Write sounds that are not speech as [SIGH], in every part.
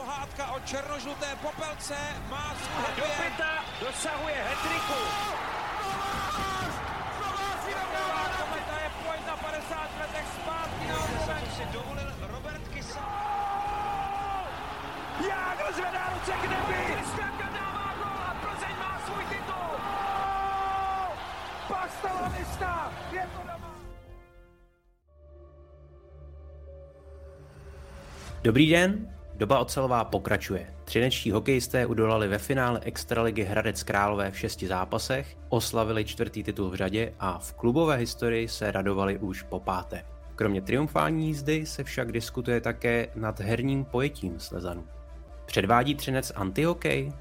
pohádka o černožluté popelce má svůj Do pěta dosahuje hetriku. Kometa je pojď na 50 letech zpátky na si dovolil Robert Kysa. Jágr zvedá ruce k nebi. Kristianka dává gol a Plzeň má svůj titul. Pastalanista je to doma. Dobrý den, doba ocelová pokračuje. Třinečtí hokejisté udolali ve finále Extraligy Hradec Králové v šesti zápasech, oslavili čtvrtý titul v řadě a v klubové historii se radovali už po páté. Kromě triumfální jízdy se však diskutuje také nad herním pojetím Slezanů. Předvádí Třinec antihokej?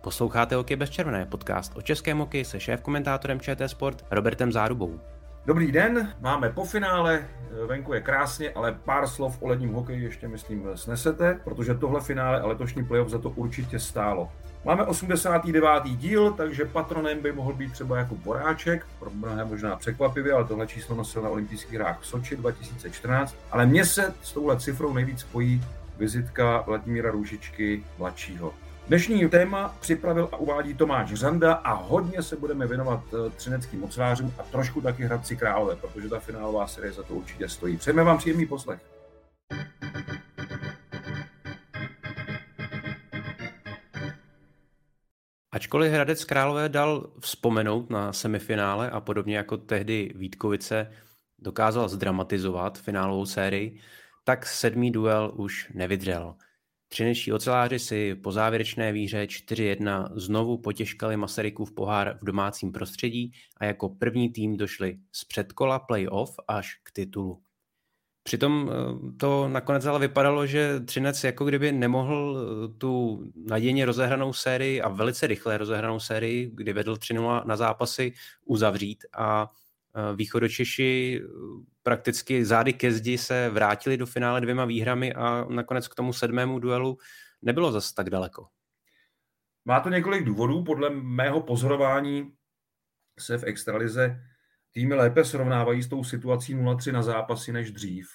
Posloucháte Hokej bez červené, podcast o českém hokeji se šéf-komentátorem ČT Sport Robertem Zárubou. Dobrý den, máme po finále, venku je krásně, ale pár slov o ledním hokeji ještě myslím snesete, protože tohle finále a letošní playoff za to určitě stálo. Máme 89. díl, takže patronem by mohl být třeba jako Boráček, pro mnohé možná překvapivě, ale tohle číslo nosil na olympijských hrách v Soči 2014. Ale mně se s touhle cifrou nejvíc spojí vizitka Vladimíra Růžičky mladšího. Dnešní téma připravil a uvádí Tomáš Řanda a hodně se budeme věnovat eh, třineckým ocvářům a trošku taky Hradci Králové, protože ta finálová série za to určitě stojí. Přejeme vám příjemný poslech. Ačkoliv Hradec Králové dal vzpomenout na semifinále a podobně jako tehdy Vítkovice dokázal zdramatizovat finálovou sérii, tak sedmý duel už nevydřel. Třinečtí oceláři si po závěrečné výhře 4-1 znovu potěžkali Masarykův pohár v domácím prostředí a jako první tým došli z předkola playoff až k titulu. Přitom eh, to nakonec ale vypadalo, že Třinec jako kdyby nemohl eh, tu nadějně rozehranou sérii a velice rychle rozehranou sérii, kdy vedl 3 na zápasy, uzavřít a východočeši prakticky zády ke zdi se vrátili do finále dvěma výhrami a nakonec k tomu sedmému duelu nebylo zase tak daleko. Má to několik důvodů. Podle mého pozorování se v extralize týmy lépe srovnávají s tou situací 0-3 na zápasy než dřív.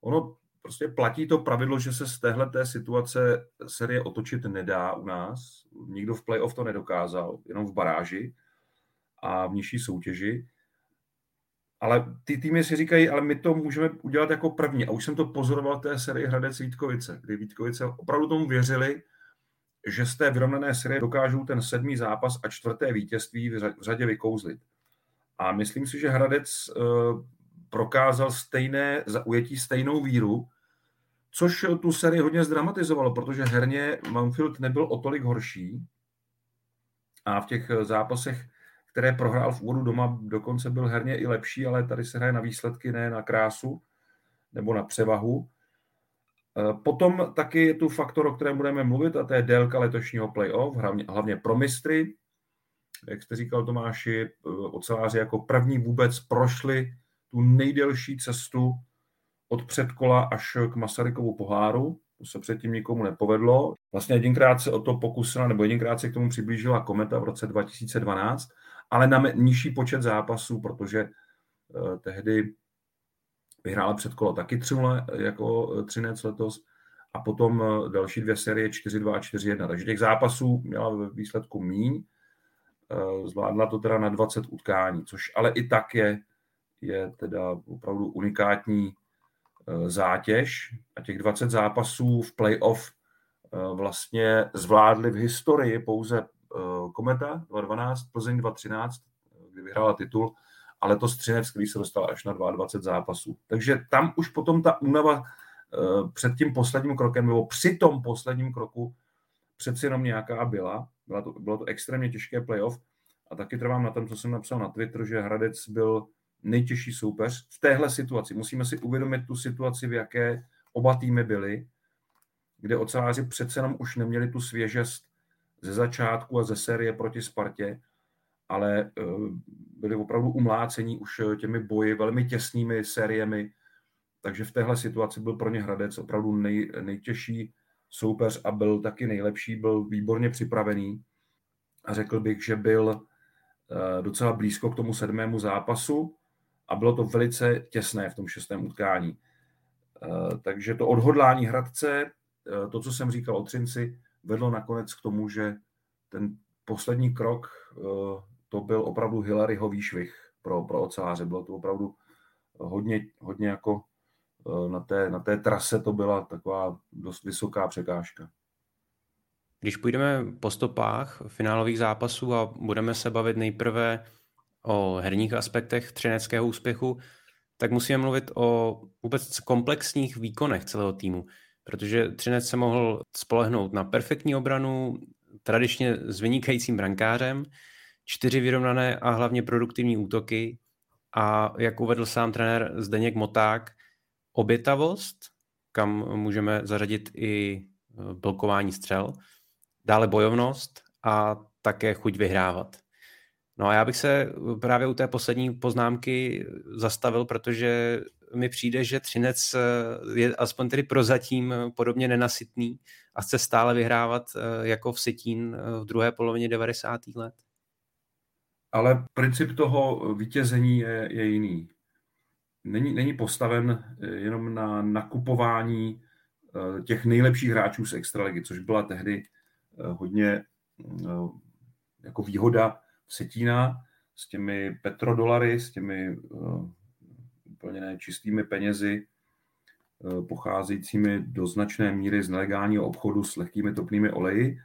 Ono prostě platí to pravidlo, že se z téhle té situace série otočit nedá u nás. Nikdo v playoff to nedokázal, jenom v baráži a v nižší soutěži. Ale ty týmy si říkají, ale my to můžeme udělat jako první. A už jsem to pozoroval té sérii Hradec Vítkovice, kdy Vítkovice opravdu tomu věřili, že z té vyrovnané série dokážou ten sedmý zápas a čtvrté vítězství v řadě vykouzlit. A myslím si, že Hradec eh, prokázal stejné zaujetí, stejnou víru, což tu sérii hodně zdramatizovalo, protože herně Manfield nebyl o tolik horší a v těch zápasech které prohrál v úvodu doma, dokonce byl herně i lepší, ale tady se hraje na výsledky, ne na krásu nebo na převahu. E, potom taky je tu faktor, o kterém budeme mluvit, a to je délka letošního playoff, hlavně, pro mistry. Jak jste říkal Tomáši, e, oceláři jako první vůbec prošli tu nejdelší cestu od předkola až k Masarykovu poháru. To se předtím nikomu nepovedlo. Vlastně jedinkrát se o to pokusila, nebo jedinkrát se k tomu přiblížila Kometa v roce 2012 ale na nižší počet zápasů, protože uh, tehdy vyhrála předkolo taky 3 jako Třinec letos a potom další dvě série 4-2 a 4-1. Takže těch zápasů měla ve výsledku míň. Zvládla to teda na 20 utkání, což ale i tak je, je teda opravdu unikátní zátěž a těch 20 zápasů v playoff vlastně zvládli v historii pouze Kometa 2012, Plzeň 2013, kdy vyhrála titul, ale to Střinec, který se dostal až na 22 zápasů. Takže tam už potom ta únava uh, před tím posledním krokem, nebo při tom posledním kroku přeci jenom nějaká byla. Byla to, bylo to extrémně těžké playoff a taky trvám na tom, co jsem napsal na Twitter, že Hradec byl nejtěžší soupeř v téhle situaci. Musíme si uvědomit tu situaci, v jaké oba týmy byly, kde oceláři přece jenom už neměli tu svěžest ze začátku a ze série proti Spartě, ale eh, byli opravdu umlácení už eh, těmi boji, velmi těsnými sériemi, takže v téhle situaci byl pro ně Hradec opravdu nej, nejtěžší soupeř a byl taky nejlepší, byl výborně připravený a řekl bych, že byl eh, docela blízko k tomu sedmému zápasu a bylo to velice těsné v tom šestém utkání. Takže to odhodlání Hradce to, co jsem říkal o Třinci, vedlo nakonec k tomu, že ten poslední krok to byl opravdu Hillaryho výšvih pro, pro oceláře. Bylo to opravdu hodně, hodně jako na té, na té trase to byla taková dost vysoká překážka. Když půjdeme po stopách finálových zápasů a budeme se bavit nejprve o herních aspektech třineckého úspěchu, tak musíme mluvit o vůbec komplexních výkonech celého týmu, protože Třinec se mohl spolehnout na perfektní obranu, tradičně s vynikajícím brankářem, čtyři vyrovnané a hlavně produktivní útoky a jak uvedl sám trenér Zdeněk Moták, obětavost, kam můžeme zařadit i blokování střel, dále bojovnost a také chuť vyhrávat. No a já bych se právě u té poslední poznámky zastavil, protože mi přijde, že Třinec je aspoň tedy prozatím podobně nenasytný a chce stále vyhrávat eh, jako v Sitín eh, v druhé polovině 90. let. Ale princip toho vítězení je, je jiný. Není, není postaven eh, jenom na nakupování těch nejlepších hráčů z extraligy, což byla tehdy hodně jako výhoda Setína s těmi petrodolary, s těmi úplně nečistými penězi, uh, pocházejícími do značné míry z nelegálního obchodu s lehkými topnými oleji,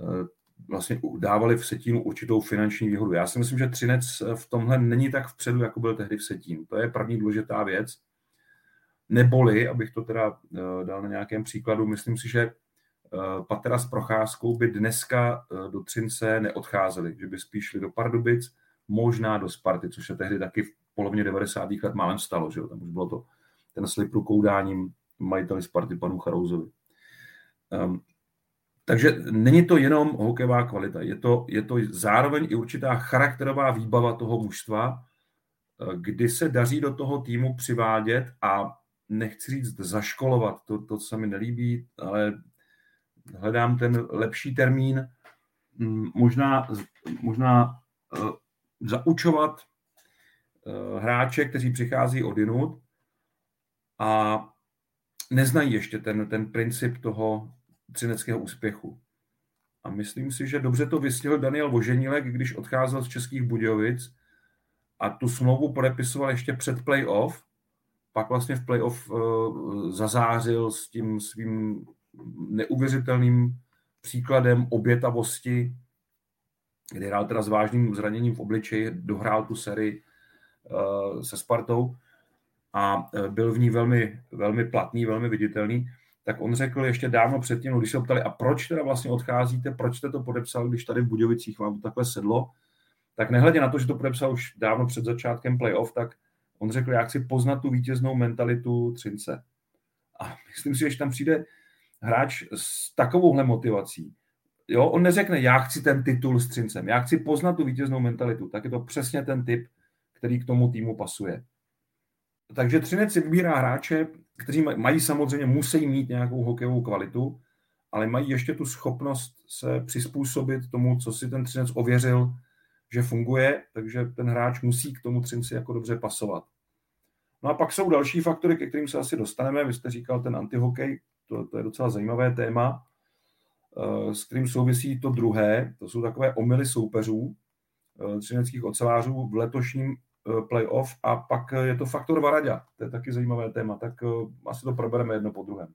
uh, vlastně dávali v Setínu určitou finanční výhodu. Já si myslím, že Třinec v tomhle není tak vpředu, jako byl tehdy v Setínu. To je první důležitá věc. Neboli, abych to teda dal na nějakém příkladu, myslím si, že Eh, Patera s Procházkou by dneska eh, do Třince neodcházeli, že by spíš šli do Pardubic, možná do Sparty, což se tehdy taky polovině 90. let málem stalo, že jo? tam už bylo to ten slib rukoudáním majiteli Sparty panu Charouzovi. Um, takže není to jenom hokejová kvalita, je to, je to zároveň i určitá charakterová výbava toho mužstva, eh, kdy se daří do toho týmu přivádět a nechci říct zaškolovat, to, to se mi nelíbí, ale hledám ten lepší termín, mm, možná, možná uh, zaučovat hráče, kteří přichází od jinut a neznají ještě ten, ten princip toho třineckého úspěchu. A myslím si, že dobře to vystihl Daniel Voženilek, když odcházel z Českých Budějovic a tu smlouvu podepisoval ještě před playoff, pak vlastně v playoff uh, zazářil s tím svým neuvěřitelným příkladem obětavosti, kdy hrál teda s vážným zraněním v obličeji, dohrál tu sérii se Spartou a eh, byl v ní velmi, velmi platný, velmi viditelný, tak on řekl ještě dávno předtím, když se ptali, a proč teda vlastně odcházíte, proč jste to podepsal, když tady v Budějovicích vám to takhle sedlo, tak nehledě na to, že to podepsal už dávno před začátkem playoff, tak on řekl, já chci poznat tu vítěznou mentalitu Třince. A myslím si, že tam přijde hráč s takovouhle motivací, jo, on neřekne, já chci ten titul s Třincem, já chci poznat tu vítěznou mentalitu, tak je to přesně ten typ, který k tomu týmu pasuje. Takže Třinec si vybírá hráče, kteří mají samozřejmě, musí mít nějakou hokejovou kvalitu, ale mají ještě tu schopnost se přizpůsobit tomu, co si ten Třinec ověřil, že funguje, takže ten hráč musí k tomu Třinci jako dobře pasovat. No a pak jsou další faktory, ke kterým se asi dostaneme. Vy jste říkal ten antihokej, to, to je docela zajímavé téma, eh, s kterým souvisí to druhé. To jsou takové omily soupeřů, eh, třineckých ocelářů v letošním playoff a pak je to faktor Varaďa. To je taky zajímavé téma, tak asi to probereme jedno po druhém.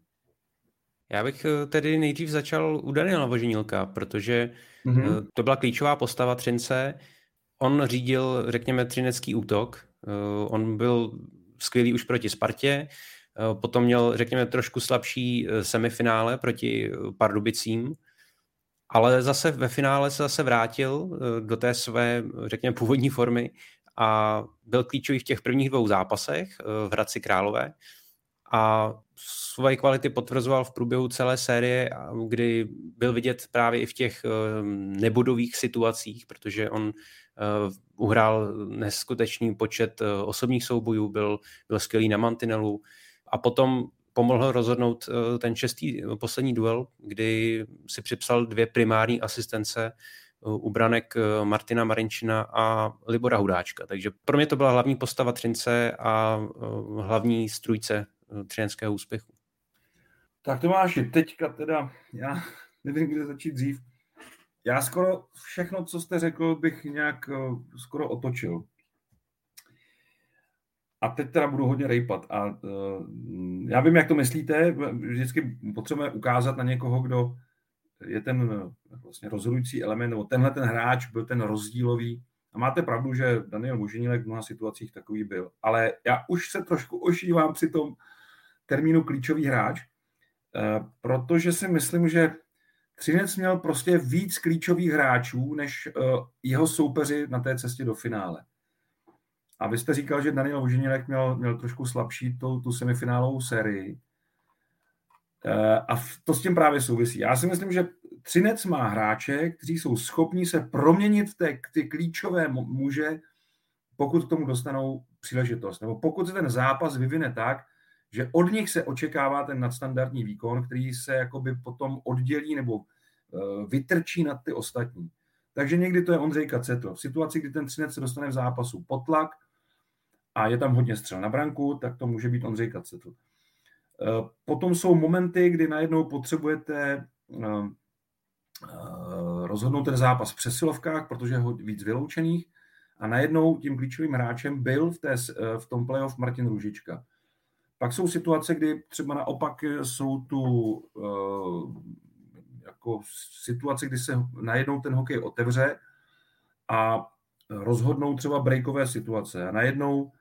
Já bych tedy nejdřív začal u Daniela Voženilka, protože mm-hmm. to byla klíčová postava Třince. On řídil, řekněme, třinecký útok. On byl skvělý už proti Spartě, Eh, potom měl, řekněme, trošku slabší eh, semifinále proti eh, Pardubicím, ale zase ve finále se zase vrátil do té své, řekněme, původní formy a byl klíčový v těch prvních dvou zápasech v Hradci Králové. A svoje kvality potvrzoval v průběhu celé série, kdy byl vidět právě i v těch nebudových situacích, protože on uhrál neskutečný počet osobních soubojů, byl, byl skvělý na mantinelu, a potom pomohl rozhodnout eh, ten šestý eh, poslední duel, kdy si připsal dvě primární asistence eh, u branek Martina Marinčina a Libora Hudáčka. Takže pro mě to byla hlavní postava Třince a hlavní strůjce třineckého úspěchu. Tak to máš teďka teda, já [LAUGHS] nevím, kde začít dřív. Já skoro všechno, co jste řekl, bych nějak skoro otočil. A teď teda budu hodně rejpat. A uh, já vím, jak to myslíte. Vždycky potřebujeme ukázat na někoho, kdo je ten vlastně rozhodující element, nebo tenhle ten hráč byl ten rozdílový. A máte pravdu, že Daniel Muženílek v mnoha situacích takový byl. Ale já už se trošku ošívám při tom termínu klíčový hráč, uh, protože si myslím, že Třinec měl prostě víc klíčových hráčů než uh, jeho soupeři na té cestě do finále. A vy jste říkal, že Daniel Voženilek měl, měl trošku slabší tu, tu semifinálovou sérii. Uh, a to s tím právě souvisí. Já si myslím, že Třinec má hráče, kteří jsou schopni se proměnit v té, ty klíčové muže, pokud k tomu dostanou příležitost. Nebo pokud se ten zápas vyvine tak, že od nich se očekává ten nadstandardní výkon, který se jakoby potom oddělí nebo eh, vytrčí nad ty ostatní. Takže někdy to je Ondřej Kacetl. V situaci, kdy ten třinec se dostane v zápasu pod tlak a je tam hodně střel na branku, tak to může být Ondřej Kacetl. Eh, potom jsou momenty, kdy najednou potřebujete eh, rozhodnout ten zápas v přesilovkách, protože je víc vyloučených a najednou tím klíčovým hráčem byl v, té, v tom playoff Martin Růžička. Pak jsou situace, kdy třeba naopak jsou tu jako situace, kdy se najednou ten hokej otevře a rozhodnou třeba breakové situace. A najednou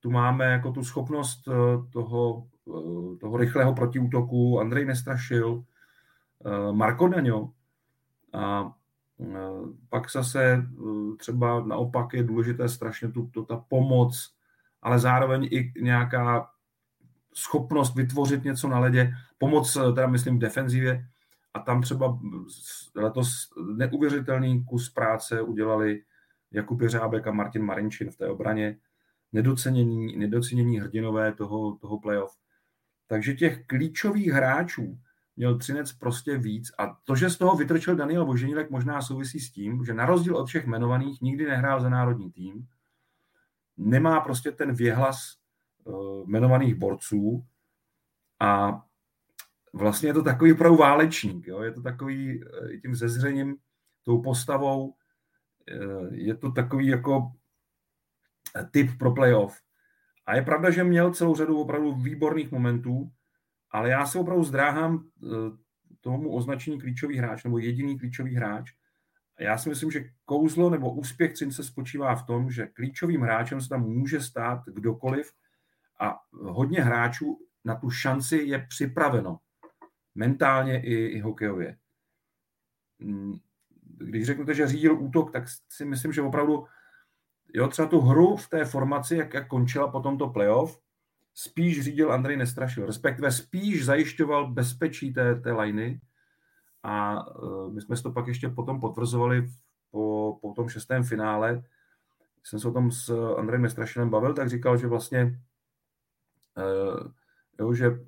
tu máme jako tu schopnost eh, toho, eh, toho rychlého protiútoku. Andrej Nestrašil, Marko Daňo. A pak zase třeba naopak je důležité strašně tu, tu, ta pomoc, ale zároveň i nějaká schopnost vytvořit něco na ledě, pomoc, eh, teda myslím, v defenzivě. A tam třeba letos neuvěřitelný kus práce udělali Jakub Jeřábek a Martin Marinčin v té obraně. Nedocenění, nedocenění hrdinové toho, toho playoff. Takže těch klíčových hráčů měl Třinec prostě víc. A to, že z toho vytrčil Daniel Boženílek, možná souvisí s tím, že na rozdíl od všech jmenovaných nikdy nehrál za národní tým. Nemá prostě ten věhlas Eh, jmenovaných borců a vlastně je to takový opravdu válečník, jo? je to takový eh, tím zezřením, tou postavou, eh, je to takový jako typ pro playoff. A je pravda, že měl celou řadu opravdu výborných momentů, ale já se opravdu zdráhám tomu označení klíčový hráč nebo jediný klíčový hráč. Já si myslím, že kouzlo nebo úspěch Třince spočívá v tom, že klíčovým hráčem se tam může stát kdokoliv, a hodně hráčů na tu šanci je připraveno. Mentálně i, i hokejově. Mm, když řeknete, že řídil útok, tak si myslím, že opravdu jo, třeba tu hru v té formaci, jak, jak končila po tomto playoff, spíš řídil Andrej Nestrašil, respektive spíš zajišťoval bezpečí té, té liny a uh, my jsme si to pak ještě potom potvrzovali po, po tom šestém finále. Jsem se o tom s Andrejem Nestrašilem bavil, tak říkal, že vlastně Eh, jo, že eh,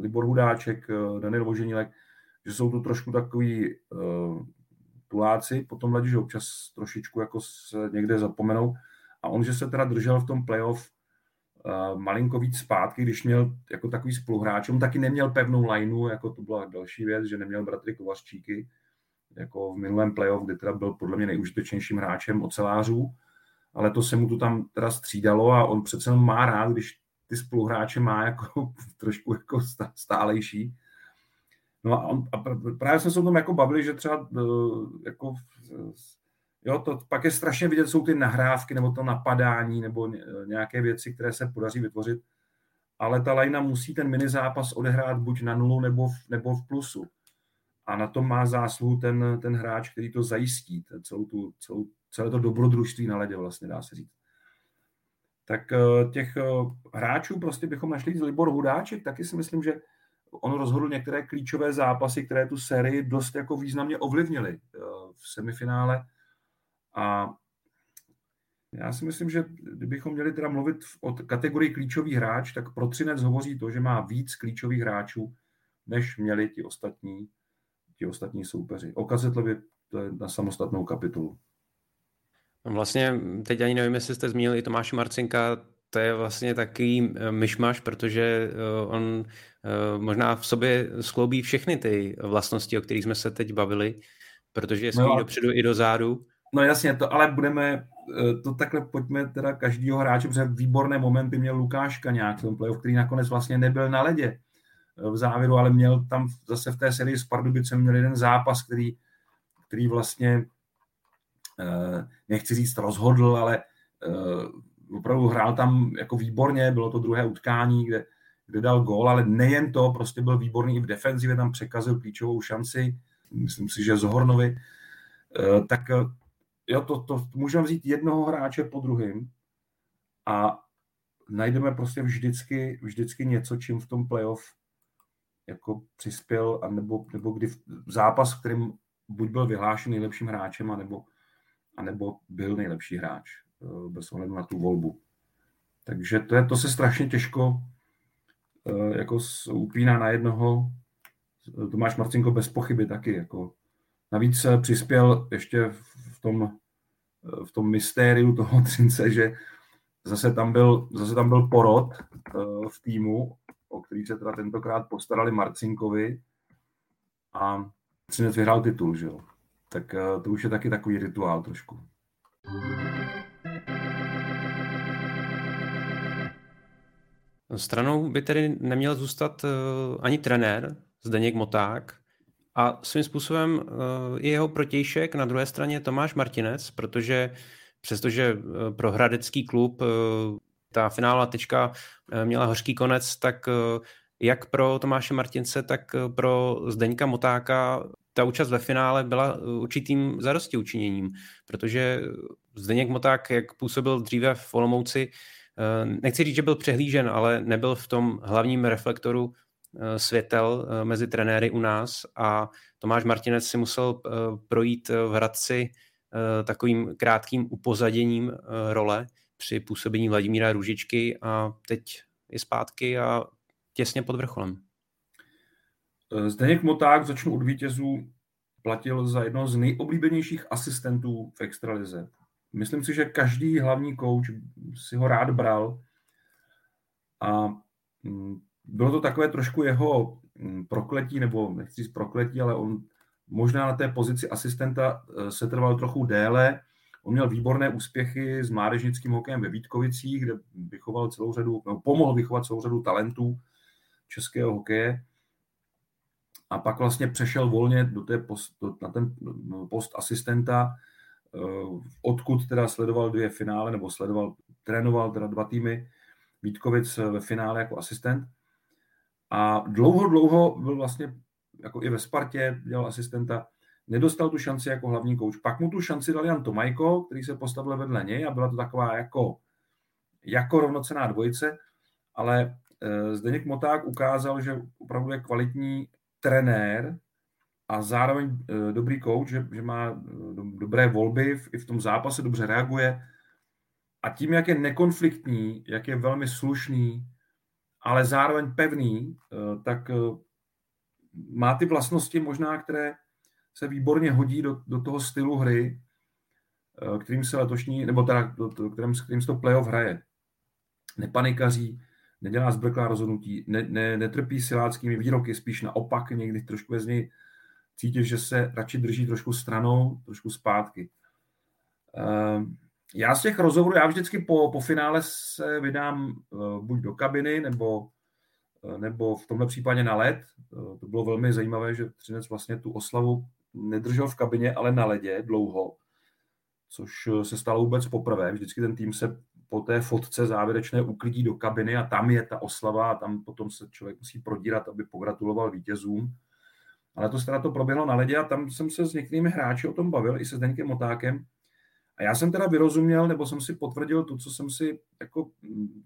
Libor Hudáček, eh, Daniel Voženilek, že jsou tu trošku takový tuláci, potom ledě, že občas trošičku jako se někde zapomenou. A on, že se teda držel v tom playoff malinko víc zpátky, když měl jako takový spoluhráč. On taky neměl pevnou lineu, jako to byla další věc, že neměl bratry Kovařčíky, jako v minulém playoff, kde teda byl podle mě nejužitečnějším hráčem ocelářů, ale to se mu tu tam teda střídalo a on přece má rád, když ty spoluhráče má jako [LAUGHS] trošku jako stálejší. No a, a právě jsme se o tom jako bavili, že třeba e, jako jo, to pak je strašně vidět, jsou ty nahrávky nebo to napadání nebo nějaké věci, které se podaří vytvořit, ale ta lajna musí ten mini zápas odehrát buď na nulu nebo v, nebo v plusu. A na tom má zásluhu ten, ten hráč, který to zajistí, celou tu, celou, celé to dobrodružství na ledě vlastně, dá se říct tak eh, těch eh, hráčů prostě bychom našli z Libor Hudáček, taky si myslím, že on rozhodl některé klíčové zápasy, které tu sérii dost jako významně ovlivnily eh, v semifinále a já si myslím, že kdybychom měli teda mluvit o kategorii klíčový hráč, tak pro Třinec hovoří to, že má víc klíčových hráčů, než měli ti ostatní, ti ostatní soupeři. O to je na samostatnou kapitolu. Vlastně teď ani nevím, jestli jste zmínili i Tomáše Marcinka, to je vlastně takový myšmaš, protože on možná v sobě skloubí všechny ty vlastnosti, o kterých jsme se teď bavili, protože je no, dopředu i dozadu. No jasně, to ale budeme, to takhle pojďme teda každýho hráče, protože výborné momenty měl Lukáška nějak v tom playoff, který nakonec vlastně nebyl na ledě v závěru, ale měl tam zase v té sérii s Pardubicem měl jeden zápas, který, který vlastně nechci říct rozhodl, ale opravdu hrál tam jako výborně, bylo to druhé utkání, kde, kde dal gól, ale nejen to, prostě byl výborný i v defenzivě, tam překazil klíčovou šanci, myslím si, že Zohornovi, eh, tak eh, jo, to, to můžeme vzít jednoho hráče po druhém a najdeme prostě vždycky, vždycky něco, čím v tom playoff jako přispěl, anebo, nebo kdy v zápas, v kterým buď byl vyhlášen nejlepším hráčem, anebo, anebo byl nejlepší hráč. Eh, bez ohledu na tu volbu. Takže to, je, to se strašně těžko eh, jako upíná na jednoho. Tomáš Marcinko bez pochyby taky. Jako. Navíc přispěl ještě v tom, eh, v tom mystériu toho [LAUGHS] Třince, že zase tam byl, zase tam byl porod v týmu, o který se teda tentokrát postarali Marcinkovi a Třinec vyhrál titul, že. Tak to už je taky takový rituál trošku. Stranou by tedy neměl zůstat uh, ani trenér Zdeněk Moták a svým způsobem i jeho protějšek. Na druhé straně Tomáš Martinec, protože přestože uh, pro hradecký klub ta finálová tečka měla hořký konec, tak jak pro Tomáše Martince, tak pro Zdeňka Motáka ta účast ve finále byla určitým zarosti učiněním, protože Zdeněk Moták, jak působil dříve v Olomouci, Eh, nechci říct, že byl přehlížen, ale nebyl v tom hlavním reflektoru eh, světel eh, mezi trenéry u nás a Tomáš Martinec si musel projít v Hradci takovým krátkým upozaděním role při působení Vladimíra Růžičky a teď je zpátky a těsně pod vrcholem. Zdeněk Moták začnu od vítězů platil za jednoho z nejoblíbenějších asistentů v extralize myslím si, že každý hlavní kouč si ho rád bral a mm, bylo to takové trošku jeho mm, prokletí, nebo nechci říct prokletí, ale on možná na té pozici asistenta eh, se trval trochu déle. On měl výborné úspěchy s mládežnickým hokejem ve Vítkovicích, kde vychoval celou řadu, no, pomohl vychovat celou řadu talentů českého hokeje. A pak vlastně přešel volně do té post, do, na ten no, post asistenta odkud teda sledoval dvě finále, nebo sledoval, trénoval teda dva týmy Vítkovic ve finále jako asistent. A dlouho, dlouho byl vlastně jako i ve Spartě, dělal asistenta, nedostal tu šanci jako hlavní kouč. Pak mu tu šanci dal Jan Tomajko, který se postavil vedle něj a byla to taková jako, jako rovnocená dvojice, ale eh, Zdeněk Moták ukázal, že opravdu je kvalitní trenér, a zároveň e, dobrý coach, že, že má e, dobré volby v, i v tom zápase, dobře reaguje. A tím, jak je nekonfliktní, jak je velmi slušný, ale zároveň pevný, e, tak má ty vlastnosti možná, které se výborně hodí do, do toho stylu hry, kterým se letošní, nebo teda, do, do, kterým, kterým se to playoff hraje. Nepanikaří, nedělá zbrklá rozhodnutí, ne, ne, netrpí siláckými výroky, spíš naopak, někdy trošku z něj cítit, že se radši drží trošku stranou, trošku zpátky. Ehm, já z těch rozhovorů, já vždycky po, po finále se vydám eh, buď do kabiny, nebo, eh, nebo v tomhle případě na led. Eh, to bylo velmi zajímavé, že Třinec vlastně tu oslavu nedržel v kabině, ale na ledě dlouho, což se stalo vůbec poprvé. Vždycky ten tým se po té fotce závěrečné uklidí do kabiny a tam je ta oslava a tam potom se člověk musí prodírat, aby pogratuloval vítězům. Ale to teda to proběhlo na ledě a tam jsem se s některými hráči o tom bavil, i se Zdeňkem Motákem. A já jsem teda vyrozuměl, nebo jsem si potvrdil to, co jsem si, jako,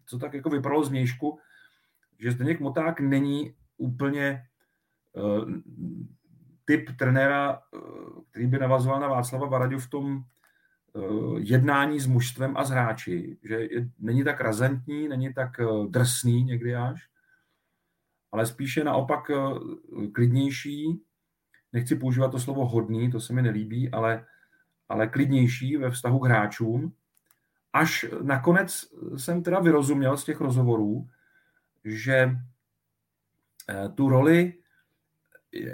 co tak jako vypadalo z mějšku, že Zdeněk Moták není úplně uh, typ trenéra, uh, který by navazoval na Václava Varaďu v tom uh, jednání s mužstvem a s hráči, že je, není tak razantní, není tak uh, drsný někdy až, ale spíše naopak eh, klidnější, nechci používat to slovo hodný, to se mi nelíbí, ale, ale klidnější ve vztahu k hráčům až nakonec jsem teda vyrozuměl z těch rozhovorů, že eh, tu roli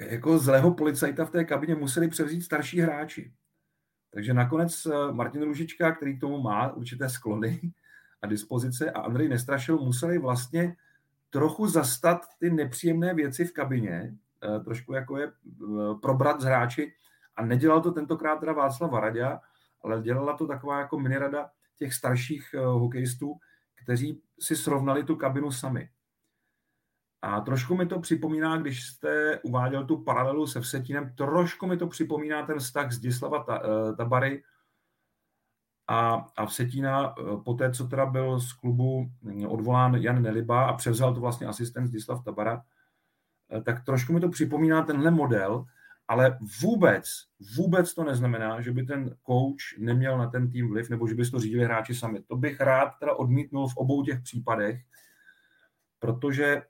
jako zlého policajta v té kabině museli převzít starší hráči. Takže nakonec eh, Martin Ružička, který k tomu má určité sklony a dispozice a Andrej Nestrašil museli vlastně trochu zastat ty nepříjemné věci v kabině, eh, trošku jako je probrat z hráči a nedělal to tentokrát teda Václav Varadě, ale dělala to taková jako minirada těch starších hokejistů, kteří si srovnali tu kabinu sami. A trošku mi to připomíná, když jste uváděl tu paralelu se Vsetínem, trošku mi to připomíná ten vztah Zdislava eh, Tabary a, a Vsetína eh, po té, co teda byl z klubu hm, odvolán Jan Neliba a převzal to vlastně asistent Zdislav Tabara, eh, tak trošku mi to připomíná tenhle model, ale vůbec, vůbec to neznamená, že by ten coach neměl na ten tým vliv, nebo že by to řídili hráči sami. To bych rád teda odmítnul v obou těch případech, protože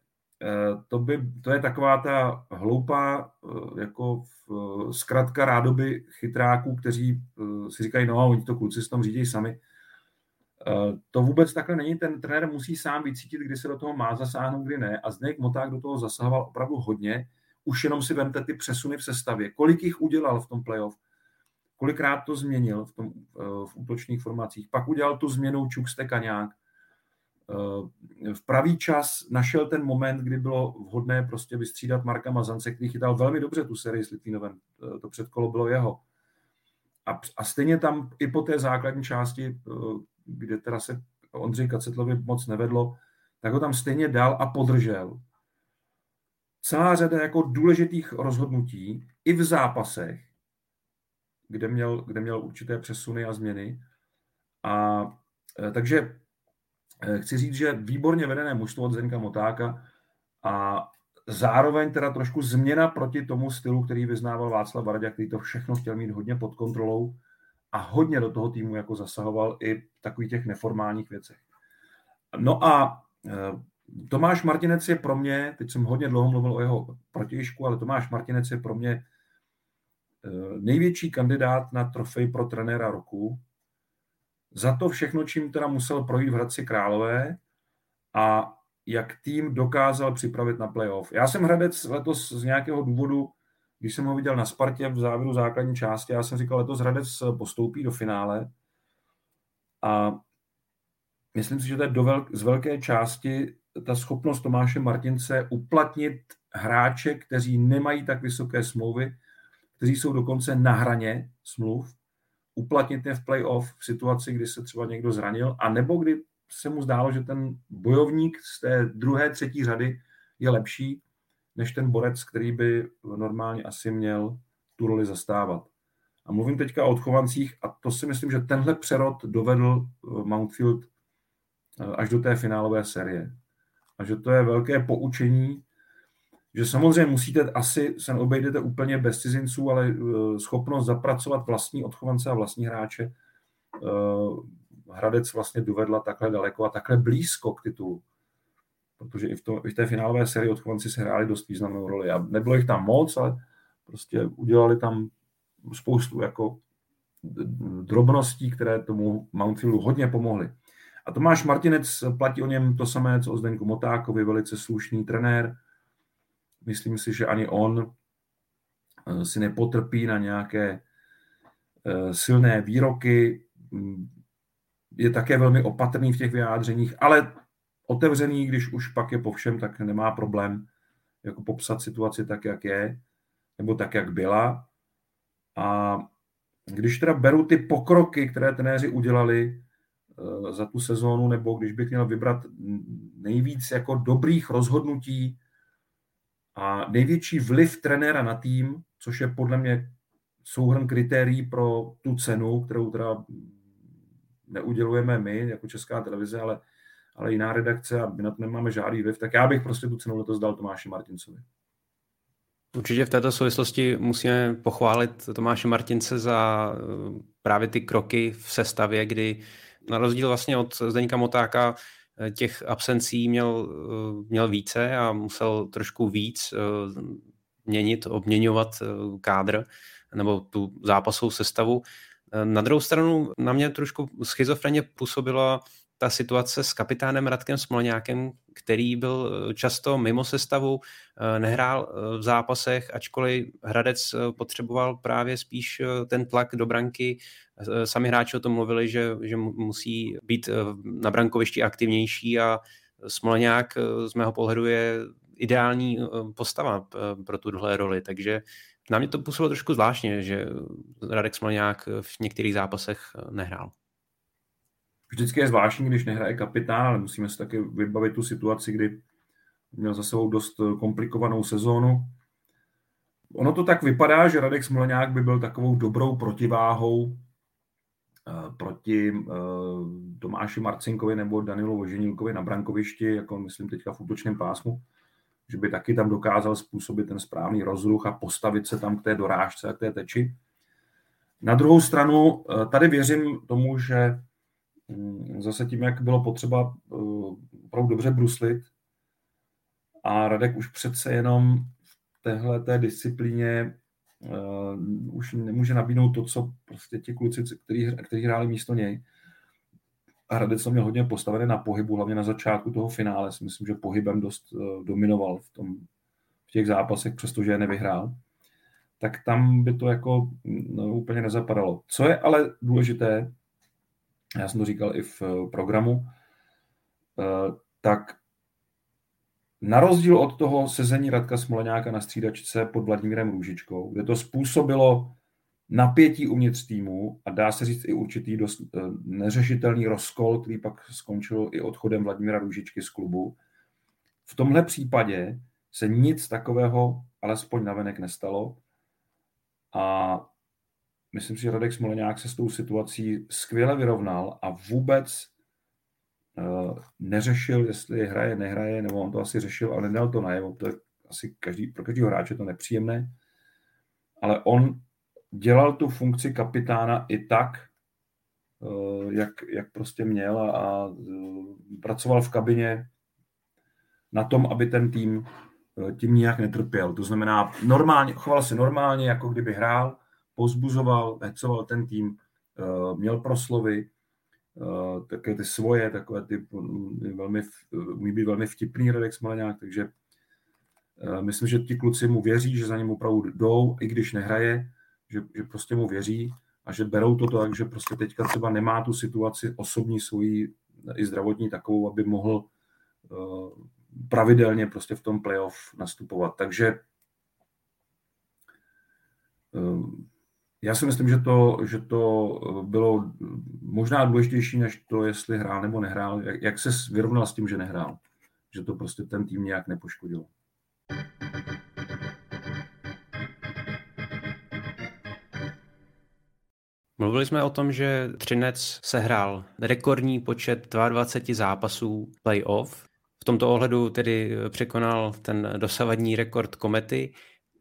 to, by, to je taková ta hloupá eh, jako eh, zkratka rádoby chytráků, kteří si říkají, no a oni to kluci si tom řídí sami. To vůbec takhle není, ten trenér musí sám vycítit, kdy se do toho má zasáhnout, kdy ne. A Zdeněk Moták do toho zasahoval opravdu hodně. Už jenom si vemte ty přesuny v sestavě. Kolik jich udělal v tom playoff? Kolikrát to změnil v, tom, v útočných formacích? Pak udělal tu změnu Čuk Stekaňák Eh, v pravý čas našel ten moment, kdy bylo vhodné prostě vystřídat Marka Mazance, který chytal velmi dobře tu sérii s Litvínovem. Eh, to předkolo bylo jeho. A, a stejně tam i po té základní části, eh, kde teda se Ondřej Kacetlovi moc nevedlo, tak ho tam stejně dal a podržel. Celá řada jako důležitých rozhodnutí i v zápasech, kde měl, kde měl určité přesuny a změny. A takže Eh, chci říct, že výborně vedené mužstvo od Zenka Motáka a zároveň teda trošku změna proti tomu stylu, který vyznával Václav Varda, který to všechno chtěl mít hodně pod kontrolou a hodně do toho týmu jako zasahoval i v takových těch neformálních věcech. No a eh, Tomáš Martinec je pro mě, teď jsem hodně dlouho mluvil o jeho protějšku, ale Tomáš Martinec je pro mě eh, největší kandidát na trofej pro trenéra roku, za to všechno, čím teda musel projít v Hradci Králové a jak tým dokázal připravit na playoff. Já jsem Hradec letos z nějakého důvodu, když jsem ho viděl na Spartě v závěru základní části, já jsem říkal, letos Hradec postoupí do finále a myslím si, že to je do velk, z velké části ta schopnost Tomáše Martince uplatnit hráče, kteří nemají tak vysoké smlouvy, kteří jsou dokonce na hraně smluv uplatnit je v playoff v situaci, kdy se třeba někdo zranil, a nebo kdy se mu zdálo, že ten bojovník z té druhé, třetí řady je lepší než ten borec, který by normálně asi měl tu roli zastávat. A mluvím teďka o odchovancích a to si myslím, že tenhle přerod dovedl eh, Mountfield eh, až do té finálové série. A že to je velké poučení že samozřejmě musíte, asi se obejdete úplně bez cizinců, ale eh, schopnost zapracovat vlastní odchovance a vlastní hráče eh, Hradec vlastně dovedla takhle daleko a takhle blízko k titulu. Protože i v, to, i v té finálové sérii odchovanci se hráli dost významnou roli. A nebylo jich tam moc, ale prostě udělali tam spoustu jako drobností, které tomu Mountfieldu hodně pomohly. A Tomáš Martinec platí o něm to samé, co o Zdenku Motákovi, velice slušný trenér, Myslím si, že ani on eh, si nepotrpí na nějaké eh, silné výroky, mm, je také velmi opatrný v těch vyjádřeních, ale otevřený, když už pak je po všem, tak nemá problém jako popsat situaci tak, jak je, nebo tak, jak byla. A když teda beru ty pokroky, které trenéři udělali eh, za tu sezónu, nebo když bych měl vybrat nejvíc jako dobrých rozhodnutí a největší vliv trenéra na tým, což je podle mě souhrn kritérií pro tu cenu, kterou teda neudělujeme my jako Česká televize, ale, ale jiná redakce a my na to nemáme žádný vliv, tak já bych prostě tu cenu letos dal Tomáši Martincovi. Určitě v této souvislosti musíme pochválit Tomáše Martince za eh, právě ty kroky v sestavě, kdy na rozdíl vlastně od Zdeňka Motáka těch absencí měl, eh, měl více a musel trošku víc eh, měnit, obměňovat kádr nebo tu zápasovou sestavu. Na druhou stranu na mě trošku schizofreně působila ta situace s kapitánem Radkem Smolňákem, který byl často mimo sestavu, nehrál v zápasech, ačkoliv Hradec potřeboval právě spíš ten tlak do branky. Sami hráči o tom mluvili, že, že musí být na brankovišti aktivnější a Smolňák z mého pohledu je ideální postava pro tuhle roli, takže na mě to působilo trošku zvláštně, že Radek Smolňák v některých zápasech nehrál. Vždycky je zvláštní, když nehraje kapitán, ale musíme si taky vybavit tu situaci, kdy měl za sebou dost komplikovanou sezónu. Ono to tak vypadá, že Radek Smolňák by byl takovou dobrou protiváhou eh, proti eh, Tomáši Marcinkovi nebo Danilu Voženílkovi na brankovišti, jako myslím teďka v útočném pásmu že by taky tam dokázal způsobit ten správný rozruch a postavit se tam k té dorážce a k té teči. Na druhou stranu, eh, tady věřím tomu, že mm, zase tím, jak bylo potřeba eh, opravdu dobře bruslit a Radek už přece jenom v téhle té disciplíně uh, už nemůže nabídnout to, co prostě ti kluci, kteří, kteří hráli místo něj, a Hradec to měl hodně postavené na pohybu, hlavně na začátku toho finále. Si myslím, že pohybem dost uh, dominoval v, tom, v těch zápasech, přestože je nevyhrál. Tak tam by to jako no, úplně nezapadalo. Co je ale důležité, já jsem to říkal i v uh, programu, tak na rozdíl od toho sezení Radka Smoleňáka na střídačce pod Vladimírem Růžičkou, kde to způsobilo napětí uvnitř týmu a dá se říct i určitý dost eh, neřešitelný rozkol, který pak skončil i odchodem Vladimíra Růžičky z klubu. V tomhle případě se nic takového alespoň navenek nestalo a myslím si, že Radek Smoleňák se s tou situací skvěle vyrovnal a vůbec neřešil, jestli hraje, nehraje, nebo on to asi řešil, ale nedal to najevo. To je asi každý, pro každého hráče to nepříjemné. Ale on dělal tu funkci kapitána i tak, eh, jak, jak prostě měl a, a eh, pracoval v kabině na tom, aby ten tým eh, tím nijak netrpěl. To znamená, normálně, choval se normálně, jako kdyby hrál, pozbuzoval, hecoval ten tým, měl proslovy, také ty svoje, takové ty velmi, umí být velmi vtipný Radek Smaleňák, takže myslím, že ti kluci mu věří, že za ním opravdu jdou, i když nehraje, že, že prostě mu věří a že berou to tak, že prostě teďka třeba nemá tu situaci osobní svoji i zdravotní takovou, aby mohl uh, pravidelně prostě v tom playoff nastupovat. Takže já si myslím, že to, že to bylo možná důležitější, než to, jestli hrál nebo nehrál, jak, jak se vyrovnal s tím, že nehrál. Že to prostě ten tým nějak nepoškodilo. Mluvili jsme o tom, že Třinec sehrál rekordní počet 22 zápasů playoff. V tomto ohledu tedy překonal ten dosavadní rekord Komety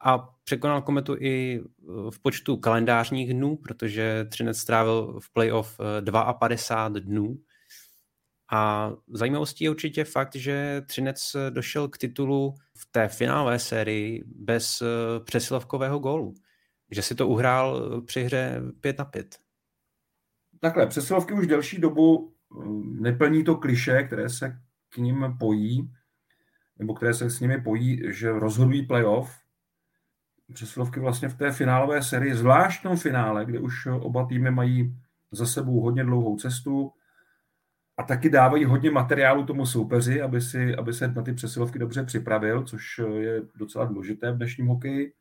a překonal Kometu i v počtu kalendářních dnů, protože Třinec strávil v playoff 52 dnů. A zajímavostí je určitě fakt, že Třinec došel k titulu v té finálové sérii bez přesilovkového gólu že si to uhrál při hře 5 na 5. Takhle, přesilovky už delší dobu eh, neplní to kliše, které se k ním pojí, nebo které se s nimi pojí, že rozhodují playoff. Přesilovky vlastně v té finálové sérii, zvlášť tom finále, kde už oba týmy mají za sebou hodně dlouhou cestu a taky dávají hodně materiálu tomu soupeři, aby, si, aby se na ty přesilovky dobře připravil, což je docela důležité v dnešním hokeji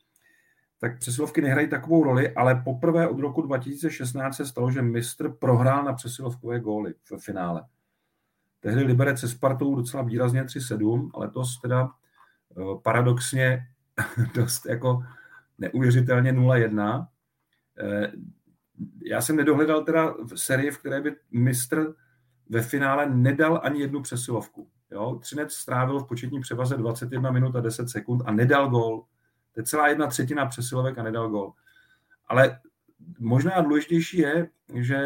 tak přesilovky nehrají takovou roli, ale poprvé od roku 2016 se stalo, že mistr prohrál na přesilovkové góly v finále. Tehdy Liberec se Spartou docela výrazně 3-7, ale to teda eh, paradoxně [LAUGHS] dost jako neuvěřitelně 0-1. Eh, já jsem nedohledal teda v sérii, v které by mistr ve finále nedal ani jednu přesilovku. Jo? Třinec strávil v početní převaze 21 minut a 10 sekund a nedal gól. To je celá jedna třetina přesilovek a nedal gol. Ale možná důležitější je, že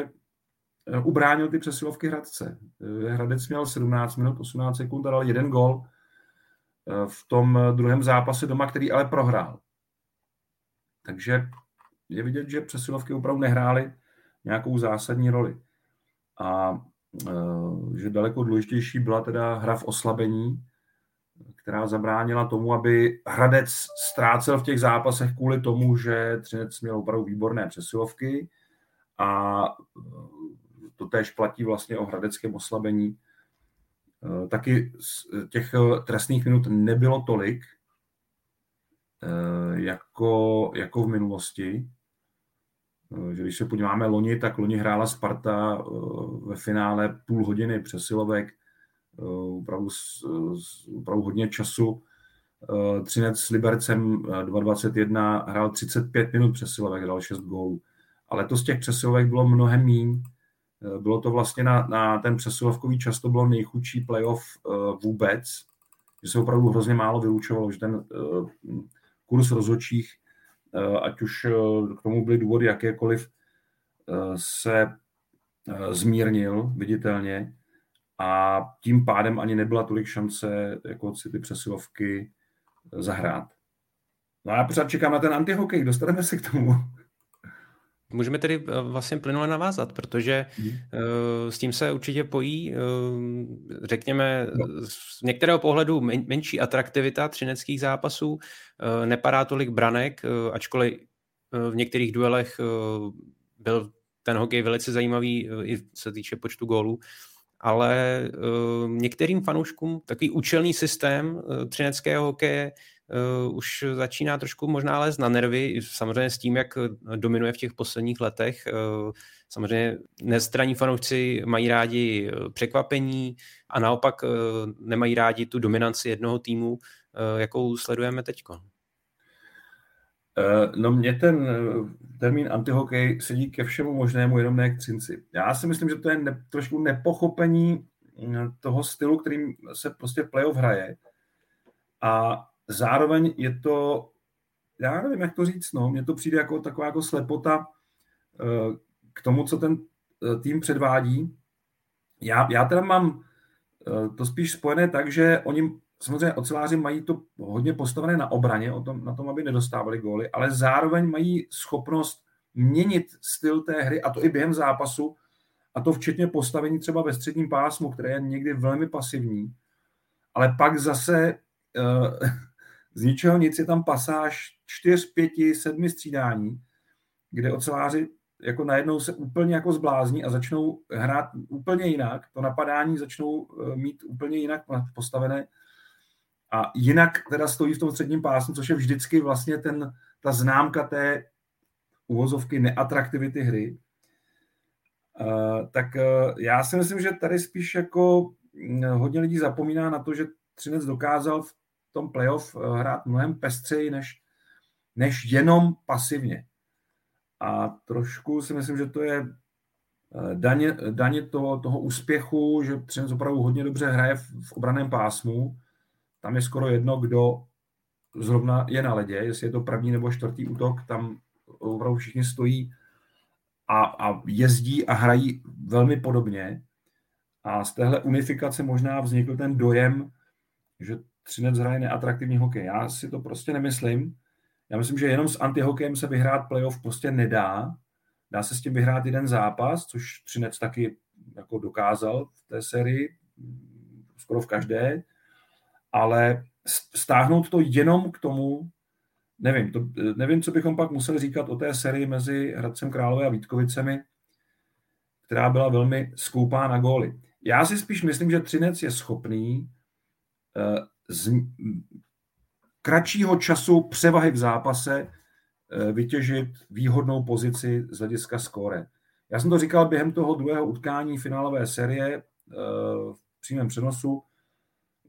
eh, ubránil ty přesilovky Hradce. Eh, Hradec měl 17 minut, 18 sekund a dal jeden gol v tom druhém zápase doma, který ale prohrál. Takže je vidět, že přesilovky opravdu nehrály nějakou zásadní roli. A že daleko důležitější byla teda hra v oslabení, která zabránila tomu, aby Hradec ztrácel v těch zápasech kvůli tomu, že Třinec měl opravdu výborné přesilovky a to též platí vlastně o hradeckém oslabení. Taky těch trestných minut nebylo tolik, jako, jako v minulosti. Že když se podíváme loni, tak loni hrála Sparta ve finále půl hodiny přesilovek, opravdu, opravdu hodně času. Třinec s Libercem 2.21 hrál 35 minut přesilovek, dal 6 gólů. Ale to z těch přesilovek bylo mnohem míň. Bylo to vlastně na, na ten přesilovkový čas, to bylo nejchudší playoff vůbec, že se opravdu hrozně málo vyučovalo, že ten kurz rozhodčích, ať už k tomu byly důvody jakékoliv, se zmírnil viditelně a tím pádem ani nebyla tolik šance jako si ty přesilovky zahrát. No a já pořád čekám na ten antihokej, dostaneme se k tomu. Můžeme tedy eh, vlastně plynule navázat, protože hmm. s tím se určitě pojí, eh, řekněme, z některého pohledu menší atraktivita třineckých zápasů, nepadá tolik branek, ačkoliv v některých duelech byl ten hokej velice zajímavý i se týče počtu gólů, ale některým fanouškům takový účelný systém třineckého hokeje uh, už začíná trošku možná lézt na nervy, samozřejmě s tím, jak dominuje v těch posledních letech. Uh, samozřejmě nestraní fanoušci mají rádi eh, překvapení a naopak uh, nemají rádi tu dominanci jednoho týmu, uh, jakou sledujeme teď. No mě ten termín antihokej sedí ke všemu možnému, jenom ne k Třinci. Já si myslím, že to je ne, trošku nepochopení toho stylu, kterým se prostě playoff hraje. A zároveň je to, já nevím, jak to říct, no, mně to přijde jako taková jako slepota eh, k tomu, co ten eh, tým předvádí. Já, já teda mám eh, to spíš spojené tak, že oni samozřejmě oceláři mají to hodně postavené na obraně, o tom, na tom, aby nedostávali góly, ale zároveň mají schopnost měnit styl té hry, a to i během zápasu, a to včetně postavení třeba ve středním pásmu, které je někdy velmi pasivní, ale pak zase z ničeho nic je tam pasáž čtyř, pěti, sedmi střídání, kde oceláři jako najednou se úplně jako zblázní a začnou hrát úplně jinak, to napadání začnou eh, mít úplně jinak postavené a jinak teda stojí v tom středním pásmu, což je vždycky vlastně ten, ta známka té uvozovky neatraktivity hry. Uh, tak uh, já si myslím, že tady spíš jako hm, hodně lidí zapomíná na to, že Třinec dokázal v tom playoff eh, hrát mnohem pestřeji než, než jenom pasivně. A trošku si myslím, že to je eh, daně, daně toho, toho úspěchu, že Třinec opravdu hodně dobře hraje v, v obraném pásmu. Tam je skoro jedno, kdo zrovna je na ledě, jestli je to první nebo čtvrtý útok, tam opravdu všichni stojí a, a jezdí a hrají velmi podobně. A z téhle unifikace možná vznikl ten dojem, že Třinec hraje neatraktivní hokej. Já si to prostě nemyslím. Já myslím, že jenom s antihokejem se vyhrát playoff prostě nedá. Dá se s tím vyhrát jeden zápas, což Třinec taky jako dokázal v té sérii, skoro v každé, ale stáhnout to jenom k tomu, nevím, to, nevím, co bychom pak museli říkat o té sérii mezi Hradcem Králové a Vítkovicemi, která byla velmi skoupá na góly. Já si spíš myslím, že Třinec je schopný eh, z kratšího času převahy v zápase eh, vytěžit výhodnou pozici z hlediska skóre. Já jsem to říkal během toho druhého utkání finálové série eh, v přímém přenosu,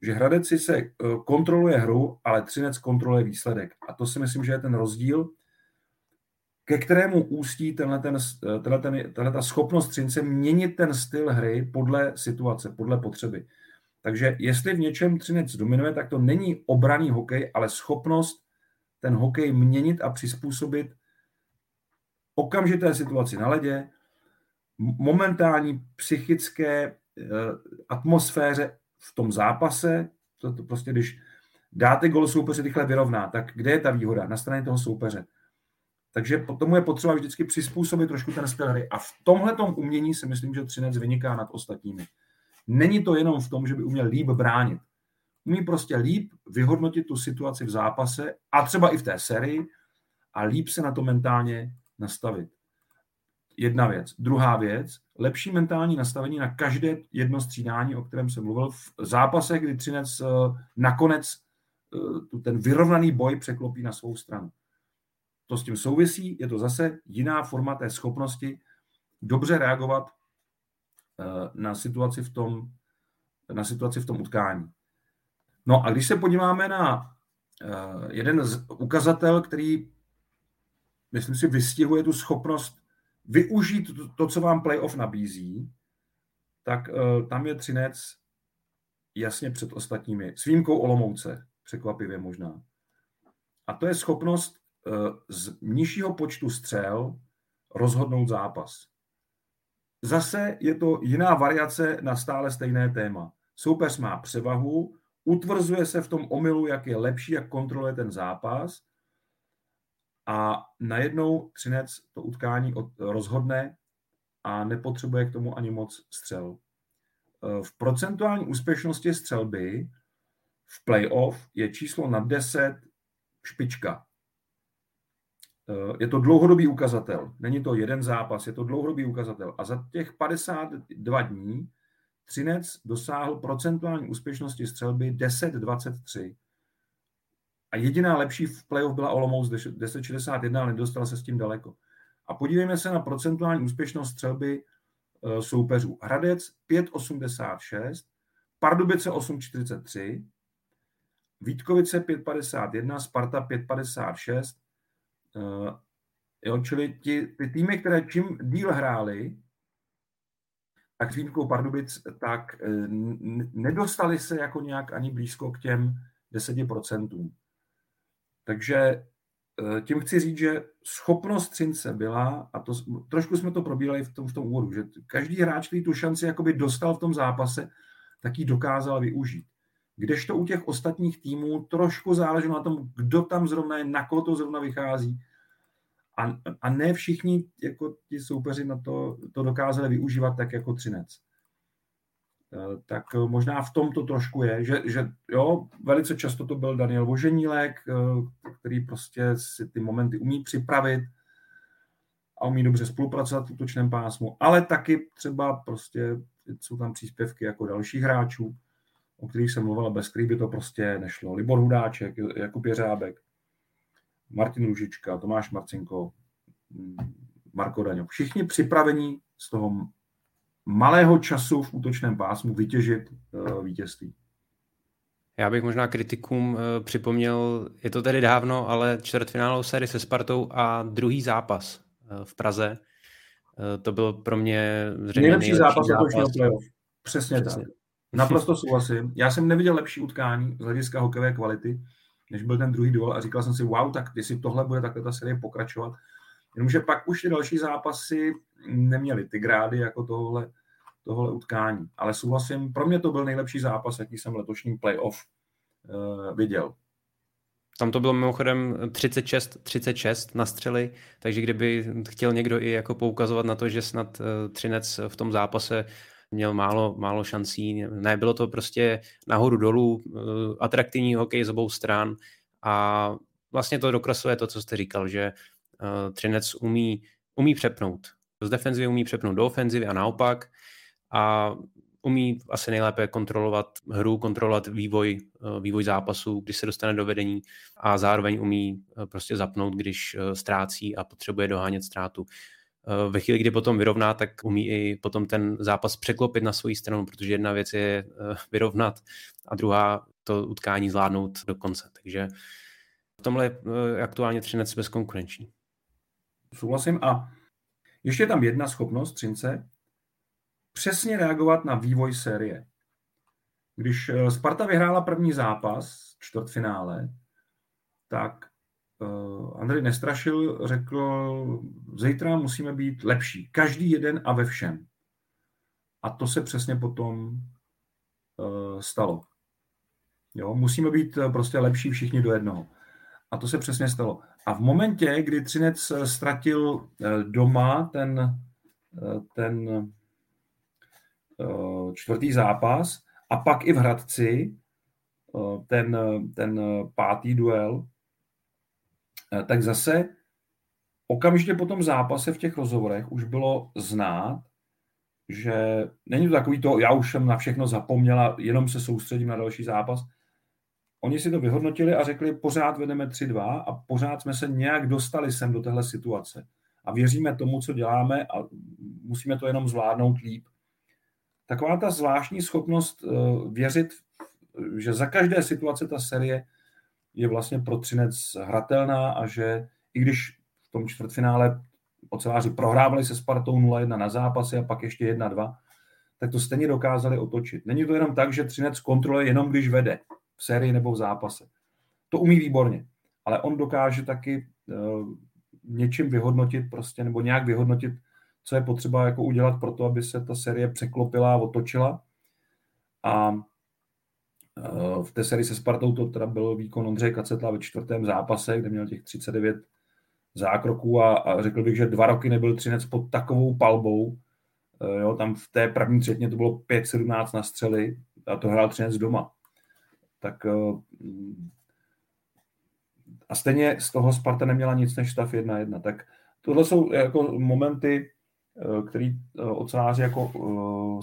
že Hradec si se eh, kontroluje hru, ale Třinec kontroluje výsledek. A to si myslím, že je ten rozdíl, ke kterému ústí tenhle ten, tenhle ten, tenhle ta schopnost Třince měnit ten styl hry podle situace, podle potřeby. Takže jestli v něčem Třinec dominuje, tak to není obraný hokej, ale schopnost ten hokej měnit a přizpůsobit okamžité situaci na ledě, momentální psychické eh, atmosféře v tom zápase, to, to prostě když dáte gol soupeře rychle vyrovná, tak kde je ta výhoda? Na straně toho soupeře. Takže tomu je potřeba vždycky přizpůsobit trošku ten styl hry. A v tomhle umění si myslím, že Třinec vyniká nad ostatními. Není to jenom v tom, že by uměl líp bránit. Umí prostě líp vyhodnotit tu situaci v zápase a třeba i v té sérii a líp se na to mentálně nastavit. Jedna věc. Druhá věc, lepší mentální nastavení na každé jedno střídání, o kterém jsem mluvil, v zápasech, kdy Třinec eh, nakonec eh, ten vyrovnaný boj překlopí na svou stranu. To s tím souvisí, je to zase jiná forma té schopnosti dobře reagovat na situaci v tom, na situaci v tom utkání. No a když se podíváme na jeden z ukazatel, který, myslím si, vystihuje tu schopnost využít to, co vám playoff nabízí, tak uh, tam je Třinec jasně před ostatními. S výjimkou Olomouce, překvapivě možná. A to je schopnost z nižšího počtu střel rozhodnout zápas. Zase je to jiná variace na stále stejné téma. Soupeř má převahu, utvrzuje se v tom omylu, jak je lepší, jak kontroluje ten zápas a najednou Třinec to utkání rozhodne a nepotřebuje k tomu ani moc střel. E, v procentuální úspěšnosti střelby v playoff je číslo na 10 špička. E, je to dlouhodobý ukazatel. Není to jeden zápas, je to dlouhodobý ukazatel. A za těch 52 dní Třinec dosáhl procentuální úspěšnosti střelby 10-23. A jediná lepší v playoff byla Olomouc 1061, ale nedostal se s tím daleko. A podívejme se na procentuální úspěšnost střelby e, soupeřů. Hradec 5,86, Pardubice 8,43, Vítkovice 5,51, Sparta 5,56. E, jo, čili ti, ty týmy, které čím díl hráli, tak s výjimkou Pardubic, tak e, nedostali se jako nějak ani blízko k těm 10%. Takže eh, tím chci říct, že schopnost Třince byla, a to, trošku jsme to probírali v tom, v tom úvodu, že každý hráč, který tu šanci jakoby dostal v tom zápase, tak ji dokázal využít. Kdežto u těch ostatních týmů trošku záleželo na tom, kdo tam zrovna je, na koho to zrovna vychází. A, a ne všichni jako ti soupeři na to, to dokázali využívat tak jako Třinec. Eh, tak možná v tom to trošku je, že, že jo, velice často to byl Daniel Voženílek, eh, který prostě si ty momenty umí připravit a umí dobře spolupracovat v útočném pásmu, ale taky třeba prostě jsou tam příspěvky jako dalších hráčů, o kterých jsem mluvil, bez kterých by to prostě nešlo. Libor Hudáček, Jakub Jeřábek, Martin Ružička, Tomáš Marcinko, mm, Marko Daňo. Všichni připravení z toho malého času v útočném pásmu vytěžit uh, vítězství. Já bych možná kritikům uh, připomněl, je to tedy dávno, ale čtvrtfinálovou sérii se Spartou a druhý zápas uh, v Praze. To byl pro mě zřejmě nejlepší, nejlepší zápas, zápas. Přesně, Přesně tak. Naprosto souhlasím. Já jsem neviděl lepší utkání z hlediska hokejové kvality, než byl ten druhý duel a říkal jsem si, wow, tak jestli tohle bude takhle ta série pokračovat, Jenomže pak už ty další zápasy neměly ty grády jako tohle, tohle utkání. Ale souhlasím, pro mě to byl nejlepší zápas, jaký jsem letošní playoff uh, viděl. Tam to bylo mimochodem 36-36 na střely, takže kdyby chtěl někdo i jako poukazovat na to, že snad uh, Třinec v tom zápase měl málo, málo šancí. Ne, bylo to prostě nahoru dolů, uh, atraktivní hokej z obou stran a vlastně to dokresluje to, co jste říkal, že uh, Třinec umí, umí přepnout. Z defenzivy umí přepnout do ofenzivy a naopak a umí asi nejlépe kontrolovat hru, kontrolovat vývoj, uh, vývoj zápasu, když se dostane do vedení a zároveň umí prostě zapnout, když ztrácí a potřebuje dohánět ztrátu. Ve chvíli, kdy potom vyrovná, tak umí i potom ten zápas překlopit na svoji stranu, protože jedna věc je vyrovnat a druhá to utkání zvládnout do konce. Takže v tomhle je aktuálně Třinec bezkonkurenční. Souhlasím. A ještě je tam jedna schopnost Třince, přesně reagovat na vývoj série. Když eh, Sparta vyhrála první zápas, čtvrtfinále, tak Andrej Nestrašil řekl, zítra musíme být lepší. Každý jeden a ve všem. A to se přesně potom uh, stalo. Jo, musíme být prostě lepší všichni do jednoho. A to se přesně stalo. A v momentě, kdy Třinec ztratil doma ten, ten čtvrtý zápas a pak i v Hradci ten, ten pátý duel, tak zase okamžitě po tom zápase v těch rozhovorech už bylo znát, že není to takový to, já už jsem na všechno zapomněla, jenom se soustředím na další zápas. Oni si to vyhodnotili a řekli, pořád vedeme 3-2 a pořád jsme se nějak dostali sem do téhle situace. A věříme tomu, co děláme a musíme to jenom zvládnout líp. Taková ta zvláštní schopnost uh, věřit, že za každé situace ta série je vlastně pro Třinec hratelná a že i když v tom čtvrtfinále oceláři prohrávali se Spartou 0-1 na zápasy a pak ještě 1-2, tak to stejně dokázali otočit. Není to jenom tak, že Třinec kontroluje jenom, když vede v sérii nebo v zápase. To umí výborně, ale on dokáže taky uh, něčím vyhodnotit prostě, nebo nějak vyhodnotit, co je potřeba jako udělat pro to, aby se ta série překlopila a otočila. A v té sérii se Spartou to teda byl výkon Ondřeje Kacetla ve čtvrtém zápase, kde měl těch 39 zákroků a, a řekl bych, že dva roky nebyl Třinec pod takovou palbou. E, jo, tam v té první třetině to bylo 5-17 na střely a to hrál Třinec doma. Tak e, a stejně z toho Sparta neměla nic než stav 1-1. Tak tohle jsou jako momenty, který oceláři jako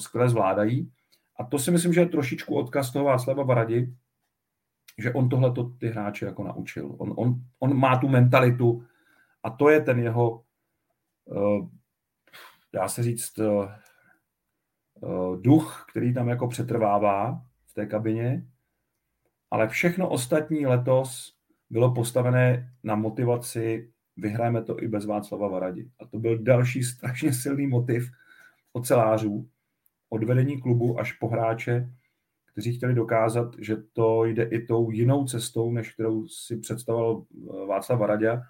skvěle zvládají. A to si myslím, že je trošičku odkaz toho Václava Varadi, že on tohle ty hráče jako naučil. On, on, on má tu mentalitu, a to je ten jeho, uh, dá se říct, uh, duch, který tam jako přetrvává v té kabině, ale všechno ostatní letos bylo postavené na motivaci vyhrajeme to i bez Václava Varadi. A to byl další strašně silný motiv ocelářů, od vedení klubu až po hráče, kteří chtěli dokázat, že to jde i tou jinou cestou, než kterou si představoval Václav Varadia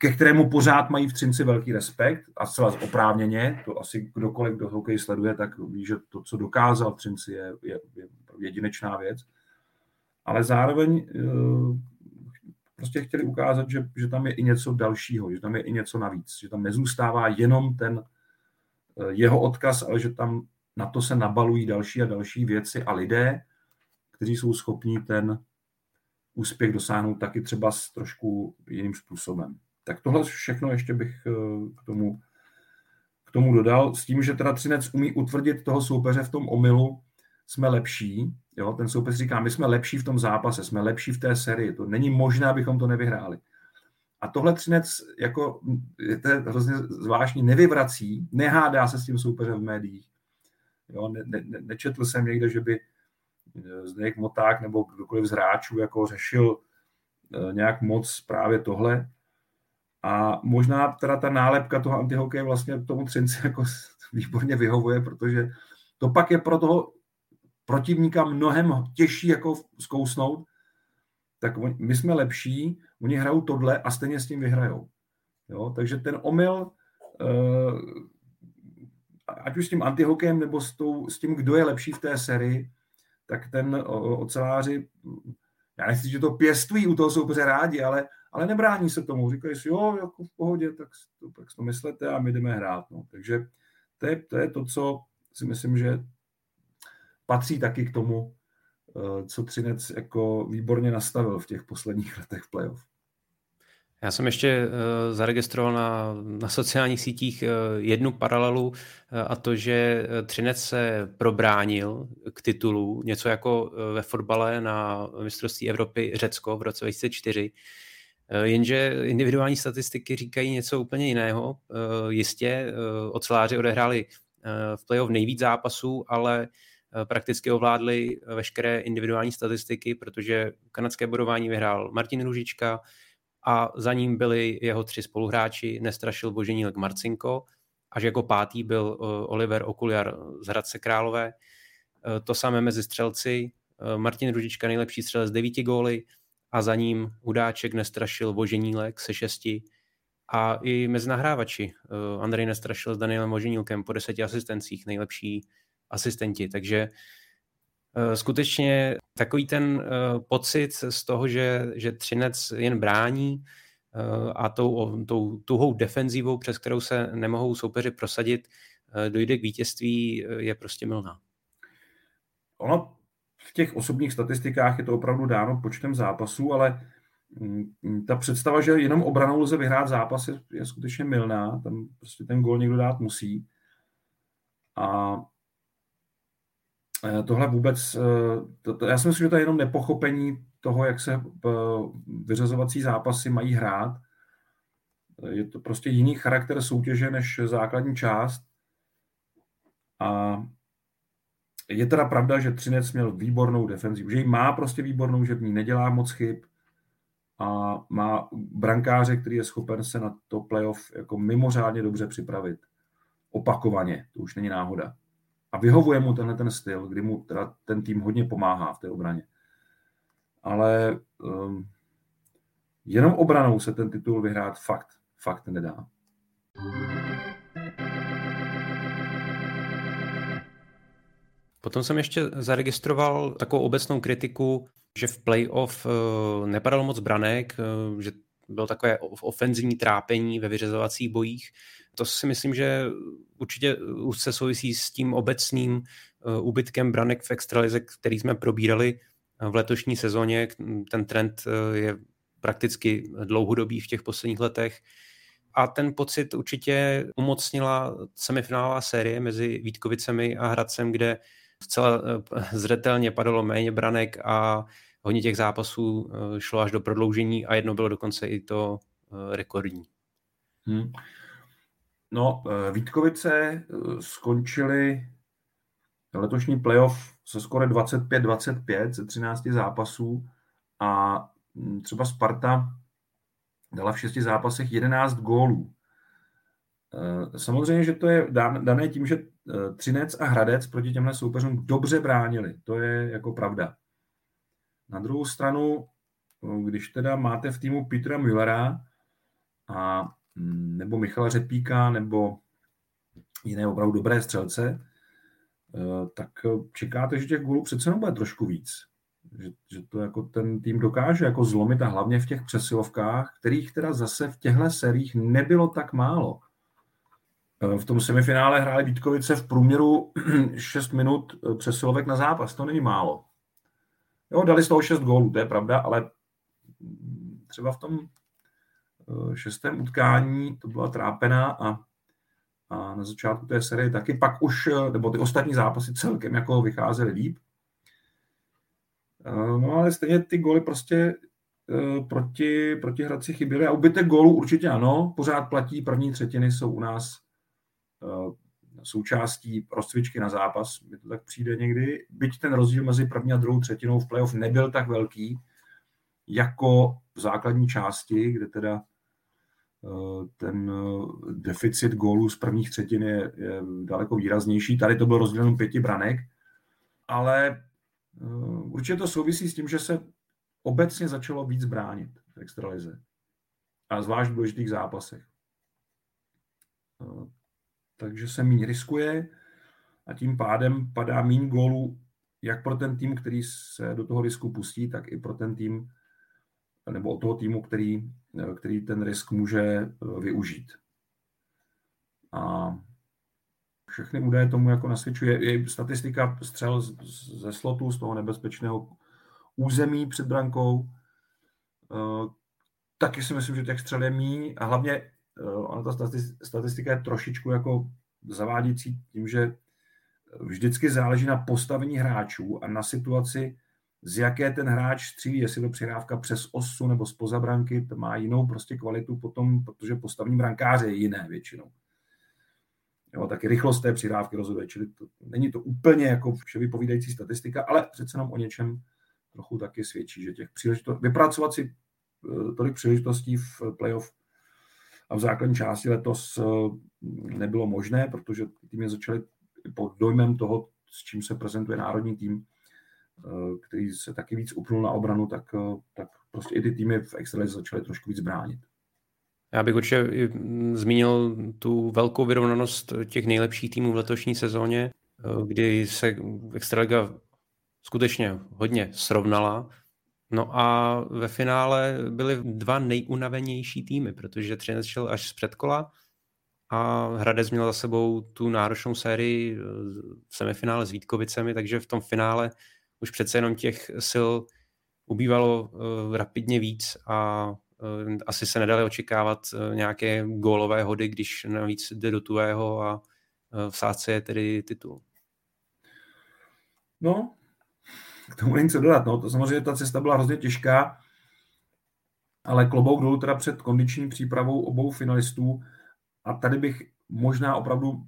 ke kterému pořád mají v Třinci velký respekt a zcela oprávněně, to asi kdokoliv, kdo hokej sleduje, tak ví, že to, co dokázal v Třinci, je, je, je jedinečná věc. Ale zároveň eh, prostě chtěli ukázat, že, že tam je i něco dalšího, že tam je i něco navíc, že tam nezůstává jenom ten eh, jeho odkaz, ale že tam na to se nabalují další a další věci a lidé, kteří jsou schopní ten úspěch dosáhnout taky třeba s trošku jiným způsobem. Tak tohle všechno ještě bych eh, k tomu, k tomu dodal, s tím, že teda Třinec umí utvrdit toho soupeře v tom omylu, jsme lepší, jo, ten soupeř říká, my jsme lepší v tom zápase, jsme lepší v té sérii, to není možné, abychom to nevyhráli. A tohle Třinec, jako, to je hrozně zvláštní, nevyvrací, nehádá se s tím soupeřem v médiích. Jo, ne, ne, nečetl jsem někde, že by Zdeněk Moták nebo kdokoliv z hráčů jako řešil eh, nějak moc právě tohle. A možná teda ta nálepka toho antihokeje vlastně tomu Třinci [LAUGHS] jako výborně vyhovuje, protože to pak je pro toho protivníka mnohem těžší jako zkousnout, tak my jsme lepší, oni hrajou tohle a stejně s tím vyhrajou. Jo? Takže ten omyl, eh, ať už s tím antihokejem nebo s, tou, s tím, kdo je lepší v té sérii, tak ten oceláři, já nechci, že to pěstují u toho soupeře rádi, ale, ale nebrání se tomu. Říkají si, jo, jako v pohodě, tak, to, tak to myslete a my jdeme hrát. No. Takže to je, to je to, co si myslím, že patří taky k tomu, co Třinec jako výborně nastavil v těch posledních letech v playoff. Já jsem ještě uh, zaregistroval na, na sociálních sítích uh, jednu paralelu a to, že Třinec se probránil k titulu, něco jako ve fotbale na mistrovství Evropy Řecko v roce 2004. Uh, jenže individuální statistiky říkají něco úplně jiného. Jistě oceláři odehráli v playoff nejvíc zápasů, ale prakticky ovládli veškeré individuální statistiky, protože kanadské bodování vyhrál Martin Ružička, a za ním byli jeho tři spoluhráči, nestrašil Boženílek Marcinko, až jako pátý byl eh, Oliver Okuliar z Hradce Králové. Eh, to samé mezi střelci, eh, Martin Ružička nejlepší střelec devíti góly a za ním Hudáček nestrašil Boženílek se šesti a i mezi nahrávači. Andrej nestrašil s Danielem Boženílkem po deseti asistencích nejlepší asistenti, takže skutečně takový ten pocit z toho, že, že Třinec jen brání a tou, tou tuhou defenzivou, přes kterou se nemohou soupeři prosadit, dojde k vítězství, je prostě milná. Ono v těch osobních statistikách je to opravdu dáno počtem zápasů, ale mm, ta představa, že jenom obranou lze vyhrát zápas, je, je skutečně milná. Tam prostě ten gol někdo dát musí. A tohle vůbec, e, to, to, já si myslím, že to je jenom nepochopení toho, jak se e, vyřazovací zápasy mají hrát. Je to prostě jiný charakter soutěže než základní část. A je teda pravda, že Třinec měl výbornou defenzivu, že ji má prostě výbornou, že v ní nedělá moc chyb a má brankáře, který je schopen se na to playoff jako mimořádně dobře připravit. Opakovaně, to už není náhoda. A vyhovuje mu tenhle ten styl, kdy mu teda ten tým hodně pomáhá v té obraně. Ale um, jenom obranou se ten titul vyhrát fakt, fakt nedá. Potom jsem ještě zaregistroval takovou obecnou kritiku, že v playoff eh, nepadalo moc branek, eh, že bylo takové ofenzivní trápení ve vyřazovacích bojích. To si myslím, že určitě úzce souvisí s tím obecným eh, úbytkem branek v extralize, který jsme probírali v letošní sezóně. Ten trend je prakticky dlouhodobý v těch posledních letech. A ten pocit určitě umocnila semifinálová série mezi Vítkovicemi a Hradcem, kde zcela eh, zřetelně padalo méně branek a hodně těch zápasů eh, šlo až do prodloužení a jedno bylo dokonce i to eh, rekordní. Hmm. No, Vítkovice skončili letošní playoff se skore 25-25 ze 13 zápasů a hm, třeba Sparta dala v šesti zápasech 11 gólů. Samozřejmě, že to je dané tím, že Eh, Třinec a Hradec proti těmhle soupeřům dobře bránili. To je jako pravda. Na druhou stranu, eh, když teda máte v týmu Petra Müllera a, nebo Michala Řepíka nebo jiné opravdu dobré střelce, eh, tak čekáte, že těch gólů přece bude trošku víc. Že, že to jako ten tým dokáže jako zlomit a hlavně v těch přesilovkách, kterých teda zase v těchto seriích nebylo tak málo. Eh, v tom semifinále hráli Vítkovice v průměru [CLEARS THROAT] 6 minut eh, přesilovek na zápas. To není málo. Jo, dali z toho 6 gólů, to je pravda, ale třeba v tom eh, šestém utkání to byla trápená a, a na začátku té série taky. Pak už, nebo ty ostatní zápasy celkem jako vycházely líp. No ale stejně ty góly prostě proti, proti Hradci chyběly a ubytek gólů určitě ano, pořád platí, první třetiny jsou u nás Eh, součástí rozcvičky na zápas, mi to tak přijde někdy, byť ten rozdíl mezi první a druhou třetinou v playoff nebyl tak velký, jako v základní části, kde teda eh, ten eh, deficit gólů z prvních třetin je, je daleko výraznější. Tady to byl rozdělen pěti branek, ale určitě to souvisí s tím, že se obecně začalo víc bránit v extralize. A zvlášť v důležitých zápasech takže se méně riskuje a tím pádem padá méně gólů jak pro ten tým, který se do toho risku pustí, tak i pro ten tým, nebo od toho týmu, který, který ten risk může eh, využít. A všechny údaje tomu jako nasvědčuje. Je statistika střel ze slotu, z toho nebezpečného území před brankou. Eh, taky si myslím, že těch střel je míň a hlavně Eh, ona ta statistika je trošičku jako zavádějící tím, že vždycky záleží na postavení hráčů a na situaci, z jaké ten hráč střílí, jestli to přihrávka přes osu nebo z pozabranky, to má jinou prostě kvalitu potom, protože postavení brankáře je jiné většinou. Jo, taky rychlost té přihrávky rozhoduje, čili to, není to úplně jako vše vypovídající statistika, ale přece jenom o něčem trochu taky svědčí, že těch příležitostí, vypracovat si eh, tolik příležitostí v playoff a v základní části letos eh, nebylo možné, protože týmy začaly pod dojmem toho, s čím se prezentuje národní tým, který se taky víc upnul na obranu, tak, eh, tak prostě i ty týmy v extralize začaly trošku víc bránit. Já bych určitě zmínil tu velkou vyrovnanost těch nejlepších týmů v letošní sezóně, kdy se Extraliga skutečně hodně srovnala. No a ve finále byly dva nejunavenější týmy, protože Třinec šel až z předkola a Hradec měl za sebou tu náročnou sérii v semifinále s Vítkovicemi, takže v tom finále už přece jenom těch sil ubývalo uh, rapidně víc a uh, asi se nedali očekávat uh, nějaké gólové hody, když navíc jde do tuého a uh, v sádce je tedy titul. No, k tomu není co dodat. No. To samozřejmě ta cesta byla hrozně těžká, ale klobouk dolů teda před kondiční přípravou obou finalistů a tady bych možná opravdu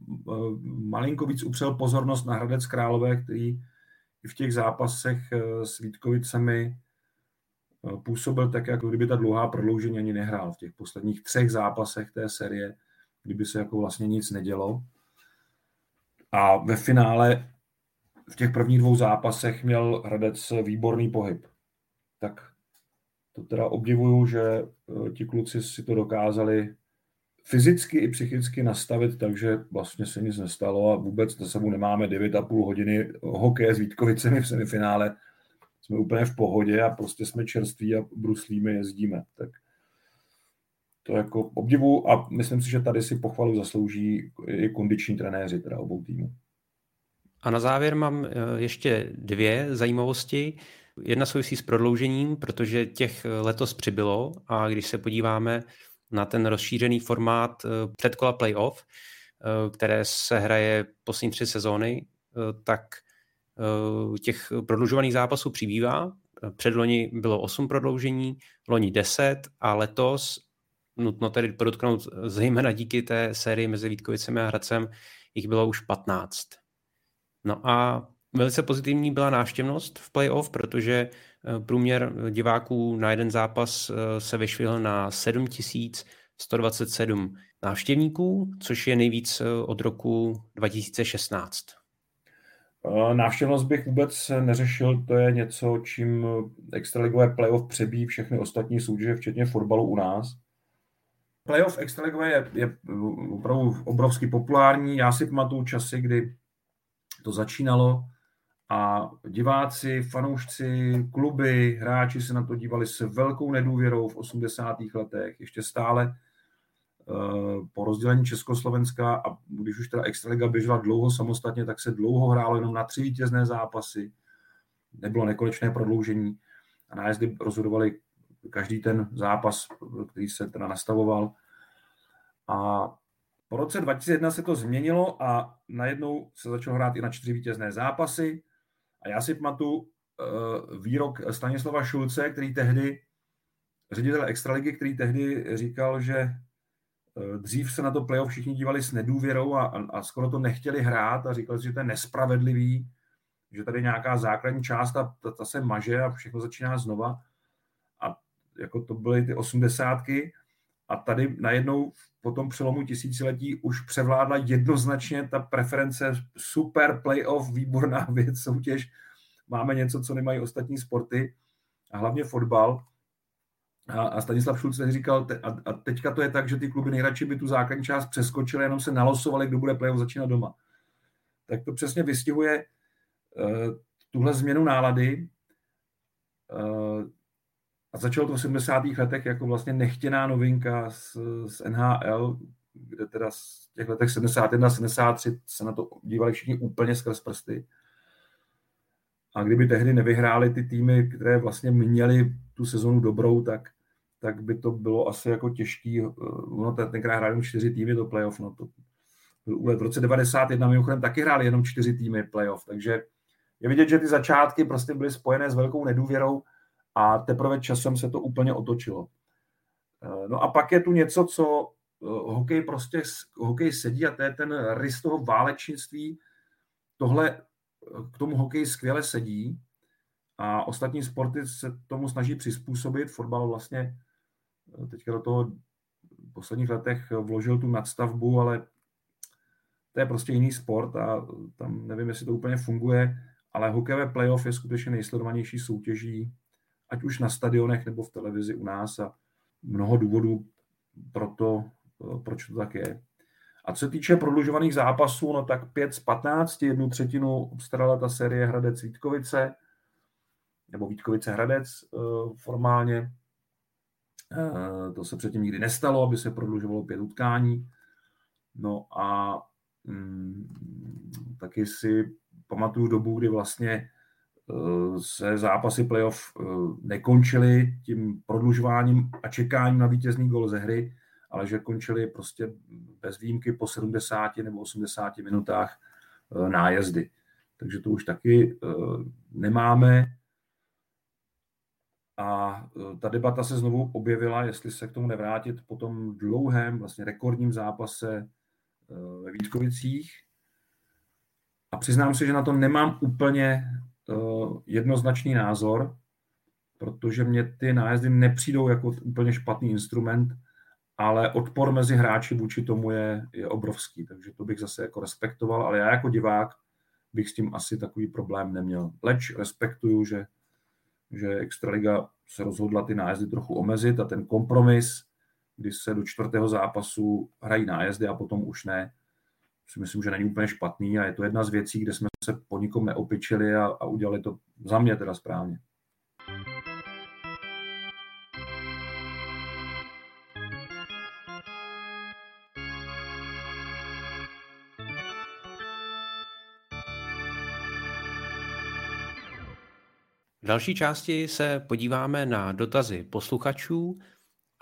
malinko víc upřel pozornost na Hradec Králové, který v těch zápasech s Vítkovicemi působil tak, jako kdyby ta dlouhá prodloužení ani nehrál v těch posledních třech zápasech té série, kdyby se jako vlastně nic nedělo. A ve finále v těch prvních dvou zápasech měl Hradec výborný pohyb. Tak to teda obdivuju, že eh, ti kluci si to dokázali fyzicky i psychicky nastavit, takže vlastně se nic nestalo a vůbec za sebou nemáme 9,5 hodiny hokeje s Vítkovicemi v semifinále, jsme úplně v pohodě a prostě jsme čerství a bruslíme, jezdíme. Tak to jako obdivu a myslím si, že tady si pochvalu zaslouží i kondiční trenéři teda obou týmů. A na závěr mám eh, ještě dvě zajímavosti. Jedna souvisí s prodloužením, protože těch eh, letos přibylo a když se podíváme na ten rozšířený formát eh, předkola playoff, které se hraje poslední tři sezóny, tak Eh, těch prodlužovaných zápasů přibývá. Předloni bylo 8 prodloužení, loni 10 a letos, nutno tedy podotknout zejména díky té sérii mezi Vítkovicemi a Hradcem, jich bylo už 15. No a velice pozitivní byla návštěvnost v playoff, protože eh, průměr diváků na jeden zápas eh, se vyšvihl na 7127 návštěvníků, což je nejvíc od roku 2016. Návštěvnost bych vůbec neřešil, to je něco, čím extraligové playoff přebíjí všechny ostatní soutěže, včetně fotbalu u nás. Playoff extraligové je, je opravdu obrovsky populární. Já si pamatuju časy, kdy to začínalo a diváci, fanoušci, kluby, hráči se na to dívali s velkou nedůvěrou v 80. letech. Ještě stále Eh, po rozdělení Československa a když už teda Extraliga běžela dlouho samostatně, tak se dlouho hrálo jenom na tři vítězné zápasy. Nebylo nekonečné prodloužení a nájezdy rozhodovali každý ten zápas, který se teda nastavoval. A po roce 2001 se to změnilo a najednou se začalo hrát i na čtyři vítězné zápasy. A já si pamatuju eh, výrok Stanislava Šulce, který tehdy, ředitel Extraligy, který tehdy říkal, že Eh, dřív se na to playoff všichni dívali s nedůvěrou a, a, a skoro to nechtěli hrát a říkali že to je nespravedlivý, že tady nějaká základní část, ta, ta, ta se maže a všechno začíná znova. A jako to byly ty osmdesátky a tady najednou po tom přelomu tisíciletí už převládla jednoznačně ta preference super playoff, výborná [LAUGHS] věc, soutěž. Máme něco, co nemají ostatní sporty a hlavně fotbal. A, a Stanislav Šulc říkal, te, a, a teďka to je tak, že ty kluby nejradši by tu základní část přeskočili, jenom se nalosovali, kdo bude playoff začínat doma. Tak to přesně vystihuje uh, tuhle změnu nálady. Uh, a začalo to v 70. letech jako vlastně nechtěná novinka z, z NHL, kde teda z těch letech 71 73 se na to dívali všichni úplně skrz prsty. A kdyby tehdy nevyhráli ty týmy, které vlastně měly tu sezonu dobrou, tak, tak by to bylo asi jako těžký. Eh, ono tenkrát hráli čtyři týmy do playoff. No to byl úlet. V roce 91 mimochodem taky hráli jenom čtyři týmy playoff, takže je vidět, že ty začátky prostě byly spojené s velkou nedůvěrou a teprve časem se to úplně otočilo. Eh, no a pak je tu něco, co eh, hokej prostě, hokej sedí a to je ten rys toho válečnictví. Tohle k tomu hokej skvěle sedí a ostatní sporty se tomu snaží přizpůsobit. Fotbal vlastně eh, teďka do toho v posledních letech vložil tu nadstavbu, ale to je prostě jiný sport a tam nevím, jestli to úplně funguje, ale hokejové playoff je skutečně nejsledovanější soutěží, ať už na stadionech nebo v televizi u nás a mnoho důvodů pro to, eh, proč to tak je. A co se týče prodlužovaných zápasů, no tak 5 z 15, jednu třetinu obstarala ta série Hradec Vítkovice, nebo Vítkovice Hradec formálně. To se předtím nikdy nestalo, aby se prodlužovalo pět utkání. No a mm, taky si pamatuju dobu, kdy vlastně se zápasy playoff nekončily tím prodlužováním a čekáním na vítězný gol ze hry, ale že končily prostě bez výjimky po 70 nebo 80 minutách eh, nájezdy. Takže to už taky eh, nemáme. A eh, ta debata se znovu objevila, jestli se k tomu nevrátit po tom dlouhém, vlastně rekordním zápase ve Vítkovicích. A přiznám se, že na to nemám úplně jednoznačný názor, protože mě ty nájezdy nepřijdou jako úplně špatný instrument, ale odpor mezi hráči vůči tomu je, je obrovský, takže to bych zase jako respektoval, ale já jako divák bych s tím asi takový problém neměl. Leč respektuju, že, že Extraliga se rozhodla ty nájezdy trochu omezit a ten kompromis, kdy se do čtvrtého zápasu hrají nájezdy a potom už ne, si myslím, že není úplně špatný a je to jedna z věcí, kde jsme se po nikom neopičili a, a udělali to za mě teda správně. V další části se podíváme na dotazy posluchačů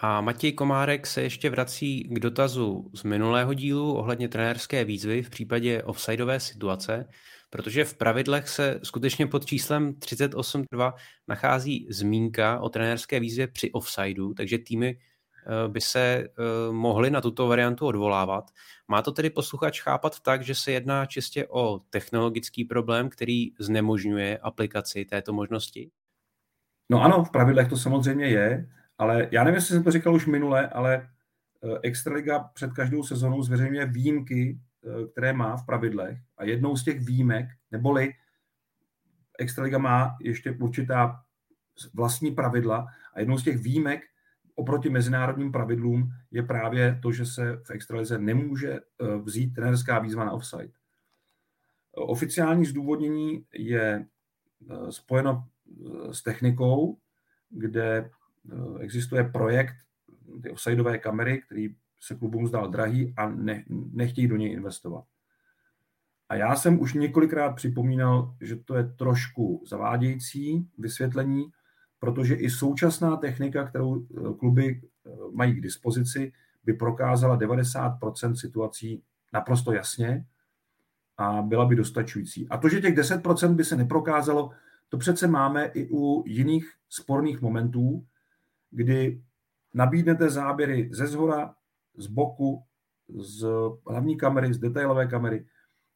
a Matěj Komárek se ještě vrací k dotazu z minulého dílu ohledně trenérské výzvy v případě offsideové situace, protože v pravidlech se skutečně pod číslem 38.2 nachází zmínka o trenérské výzvě při offsideu, takže týmy Eh, by se eh, mohli na tuto variantu odvolávat. Má to tedy posluchač chápat tak, že se jedná čistě o technologický problém, který znemožňuje aplikaci této možnosti? No ano, v pravidlech to samozřejmě je, ale já nevím, jestli jsem to říkal už minule, ale eh, Extraliga před každou sezónou zveřejňuje výjimky, které má v pravidlech a jednou z těch výjimek, neboli Extraliga má ještě určitá vlastní pravidla a jednou z těch výjimek oproti mezinárodním pravidlům je právě to, že se v extralize nemůže eh, vzít trenerská výzva na offside. Oficiální zdůvodnění je eh, spojeno eh, s technikou, kde existuje projekt ty offsideové kamery, který se klubům zdal drahý a ne, nechtějí do něj investovat. A já jsem už několikrát připomínal, že to je trošku zavádějící vysvětlení, protože i současná technika, kterou eh, kluby eh, mají k dispozici, by prokázala 90% situací naprosto jasně a byla by dostačující. A to, že těch 10% by se neprokázalo, to přece máme i u jiných sporných momentů, kdy nabídnete záběry ze zhora, z boku, z hlavní kamery, z detailové kamery,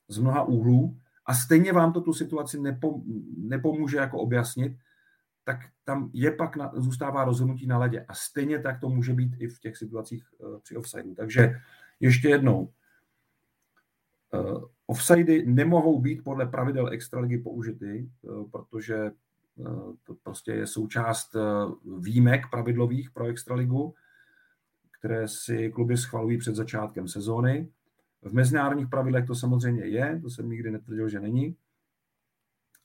z mnoha úhlů a stejně vám to tu situaci nepomůže jako objasnit, tak tam je pak na, zůstává rozhodnutí na ledě. A stejně tak to může být i v těch situacích uh, při offsideu. Takže ještě jednou, uh, nemohou být podle pravidel extraligy použity, uh, protože to prostě je součást uh, výjimek pravidlových pro extraligu, které si kluby schvalují před začátkem sezóny. V mezinárodních pravidlech to samozřejmě je, to jsem nikdy netvrdil, že není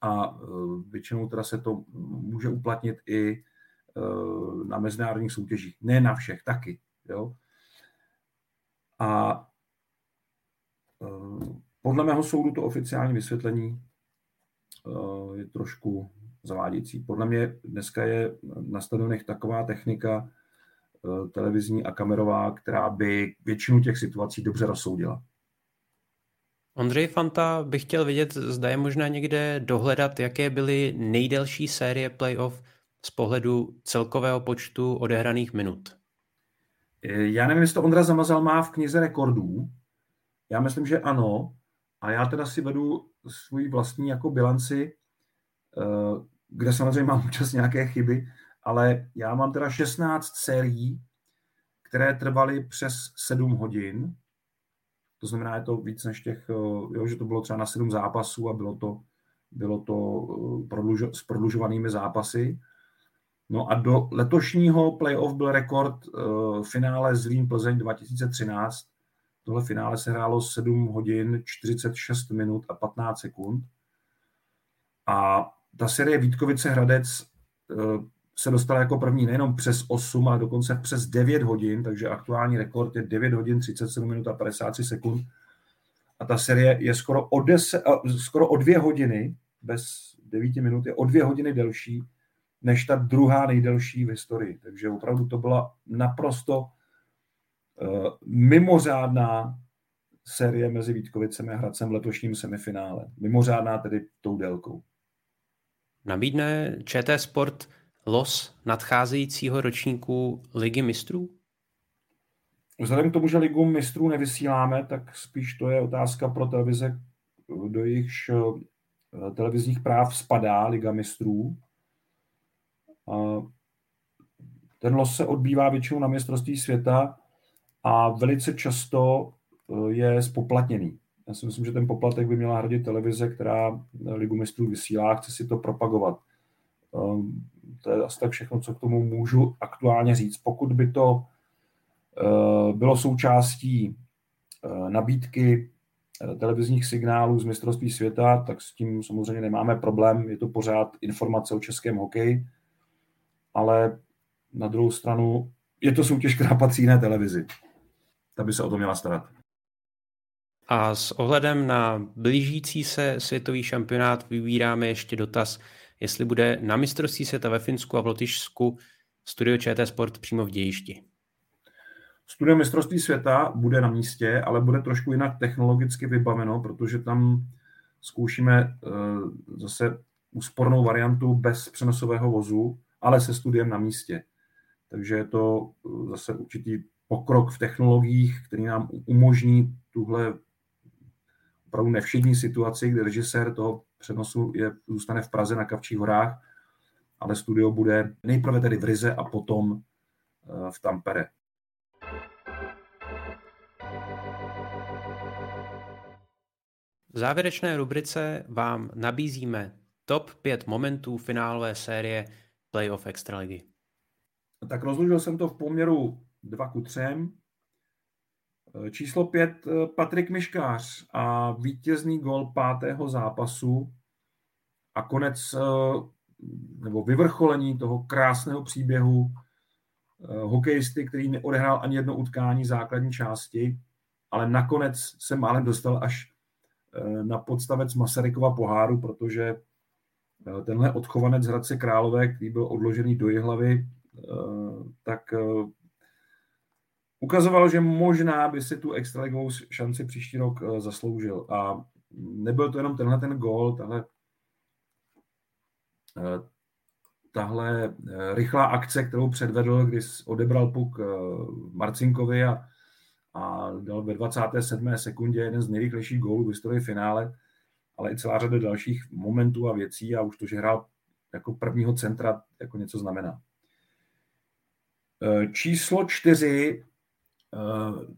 a e, většinou teda se to může uplatnit i na mezinárodních soutěžích. Ne na všech, taky. Jo? A podle mého soudu to oficiální vysvětlení je trošku zavádějící. Podle mě dneska je na stadionech taková technika televizní a kamerová, která by většinu těch situací dobře rozsoudila. Ondřej Fanta bych chtěl vědět, zda je možná někde dohledat, jaké byly nejdelší série playoff z pohledu celkového počtu odehraných minut. Já nevím, jestli to Ondra Zamazal má v knize rekordů. Já myslím, že ano. A já teda si vedu svůj vlastní jako bilanci, eh, kde samozřejmě mám občas nějaké chyby, ale já mám teda 16 sérií, které trvaly přes 7 hodin to znamená, je to víc než těch, eh, jo, že to bylo třeba na sedm zápasů a bylo to, bylo to eh, prodlužo, s prodlužovanými zápasy. No a do letošního playoff byl rekord uh, finále Zlín Plzeň 2013. Tohle finále se hrálo 7 hodin, 46 minut a 15 sekund. A ta série Vítkovice Hradec se dostala jako první nejenom přes 8, ale dokonce přes 9 hodin, takže aktuální rekord je 9 hodin 37 minut a 53 sekund. A ta série je skoro o, 10, skoro o dvě hodiny, bez 9 minut, je o dvě hodiny delší než ta druhá nejdelší v historii. Takže opravdu to byla naprosto uh, mimořádná série mezi Vítkovicemi a Hradcem v letošním semifinále. Mimořádná tedy tou délkou. Nabídne ČT Sport los nadcházejícího ročníku Ligy mistrů? Vzhledem k tomu, že Ligu mistrů nevysíláme, tak spíš to je otázka pro televize, do jejichž eh, televizních práv spadá Liga mistrů. Ten los se odbývá většinou na mistrovství světa a velice často eh, je spoplatněný. Já si myslím, že ten poplatek by měla hradit televize, která Ligu mistrů vysílá, chce si to propagovat. Ehm, to je asi tak všechno, co k tomu můžu aktuálně říct. Pokud by to eh, bylo součástí eh, nabídky eh, televizních signálů z mistrovství světa, tak s tím samozřejmě nemáme problém. Je to pořád informace o českém hokeji, ale na druhou stranu je to soutěž, která patří jiné televizi. Ta by se o to měla starat. A s ohledem na blížící se světový šampionát vybíráme ještě dotaz, jestli bude na mistrovství světa ve Finsku a v Lotyšsku studio ČT Sport přímo v dějišti. Studio mistrovství světa bude na místě, ale bude trošku jinak technologicky vybaveno, protože tam zkoušíme uh, zase úspornou variantu bez přenosového vozu, ale se studiem na místě. Takže je to uh, zase určitý pokrok v technologiích, který nám umožní tuhle opravdu nevšední situaci, kdy režisér toho přenosu je, zůstane v Praze na Kavčích horách, ale studio bude nejprve tedy v Rize a potom eh, v Tampere. V závěrečné rubrice vám nabízíme top 5 momentů finálové série Playoff Extraligy. Tak rozložil jsem to v poměru 2 ku 3. Eh, číslo pět eh, Patrik Miškář a vítězný gol pátého zápasu a konec eh, nebo vyvrcholení toho krásného příběhu hokejisty, který neodehrál ani jedno utkání základní části, ale nakonec se málem dostal až na podstavec Masarykova poháru, protože tenhle odchovanec Hradce Králové, který byl odložený do Jihlavy, tak ukazoval, že možná by si tu extraligovou šanci příští rok eh, zasloužil. A nebyl to jenom tenhle ten gol, tahle, eh, tahle eh, rychlá akce, kterou předvedl, kdy odebral puk Marcinkovi a, a dal ve 27. sekundě jeden z nejrychlejších gólů v historii finále, ale i celá řada dalších momentů a věcí a už to, že hrál jako prvního centra, jako něco znamená. Číslo čtyři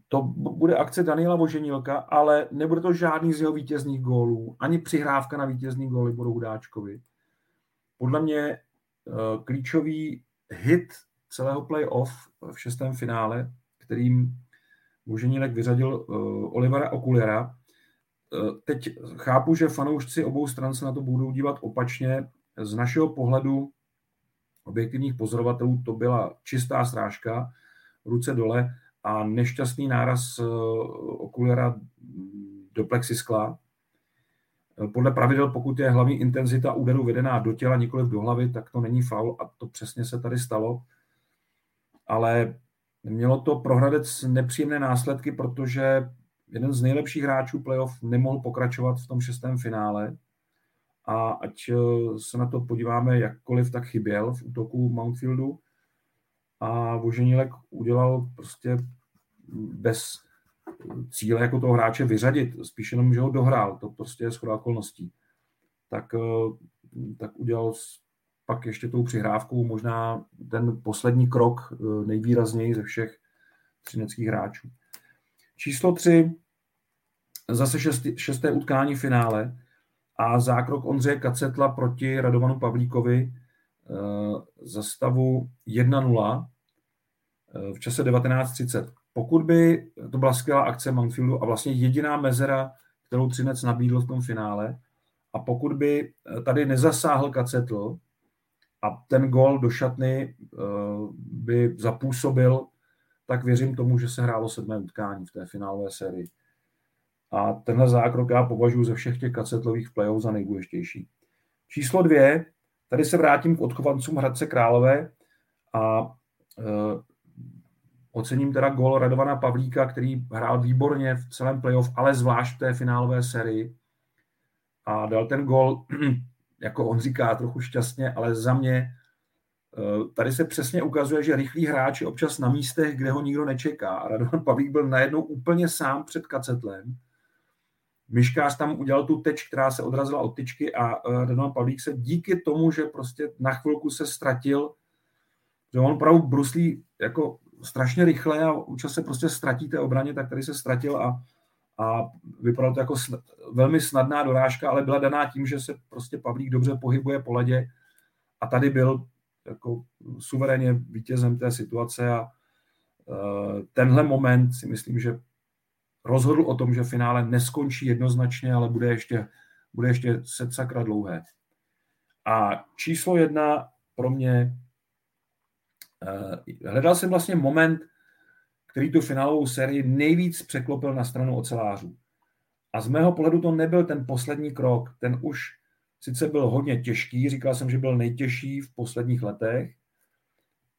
to bude akce Daniela Voženilka, ale nebude to žádný z jeho vítězných gólů, ani přihrávka na vítězný góly budou Hudáčkovi. Podle mě eh, klíčový hit celého playoff v šestém finále, kterým Voženilek vyřadil eh, Olivera Okulera. Teď chápu, že fanoušci obou stran se na to budou dívat opačně. Z našeho pohledu objektivních pozorovatelů to byla čistá srážka, ruce dole, a nešťastný náraz eh, okulera do plexiskla. Eh, podle pravidel, pokud je hlavní intenzita úderu vedená do těla, nikoliv do hlavy, tak to není faul a to přesně se tady stalo. Ale mělo to pro Hradec nepříjemné následky, protože jeden z nejlepších hráčů playoff nemohl pokračovat v tom šestém finále. A ať eh, se na to podíváme jakkoliv, tak chyběl v útoku Mountfieldu a Voženílek udělal prostě bez cíle jako toho hráče vyřadit, spíš jenom, že ho dohrál, to prostě je schoda okolností. Tak, eh, tak udělal pak ještě tou přihrávkou možná ten poslední krok eh, nejvýrazněji ze všech třineckých hráčů. Číslo tři, zase šestý, šesté utkání finále a zákrok Ondřeje Kacetla proti Radovanu Pavlíkovi eh, za stavu v čase 1930. Pokud by to byla skvělá akce Mountfieldu a vlastně jediná mezera, kterou Třinec nabídl v tom finále, a pokud by tady nezasáhl Kacetl a ten gol do šatny by zapůsobil, tak věřím tomu, že se hrálo sedmé utkání v té finálové sérii. A tenhle zákrok já považuji ze všech těch kacetlových playoff za nejdůležitější. Číslo dvě, tady se vrátím k odchovancům Hradce Králové a e, ocením teda gol Radovana Pavlíka, který hrál výborně v celém playoff, ale zvlášť v té finálové sérii. A dal ten gol, [CLEARS THROAT] jako on říká, trochu šťastně, ale za mě e, tady se přesně ukazuje, že rychlý hráč je občas na místech, kde ho nikdo nečeká. Radovan Pavlík byl najednou úplně sám před kacetlem Myškář tam udělal tu teč, která se odrazila od tyčky a uh, Radovan Pavlík se díky tomu, že prostě na chvilku se ztratil, že on opravdu bruslí jako strašně rychle a účas se prostě ztratí té obraně, tak tady se ztratil a, a vypadalo to jako sn- velmi snadná dorážka, ale byla daná tím, že se prostě Pavlík dobře pohybuje po ledě a tady byl jako suverénně vítězem té situace a uh, tenhle moment si myslím, že rozhodl o tom, že finále neskončí jednoznačně, ale bude ještě, bude ještě set sakra dlouhé. A číslo jedna pro mě, hledal jsem vlastně moment, který tu finálovou sérii nejvíc překlopil na stranu ocelářů. A z mého pohledu to nebyl ten poslední krok, ten už sice byl hodně těžký, říkal jsem, že byl nejtěžší v posledních letech,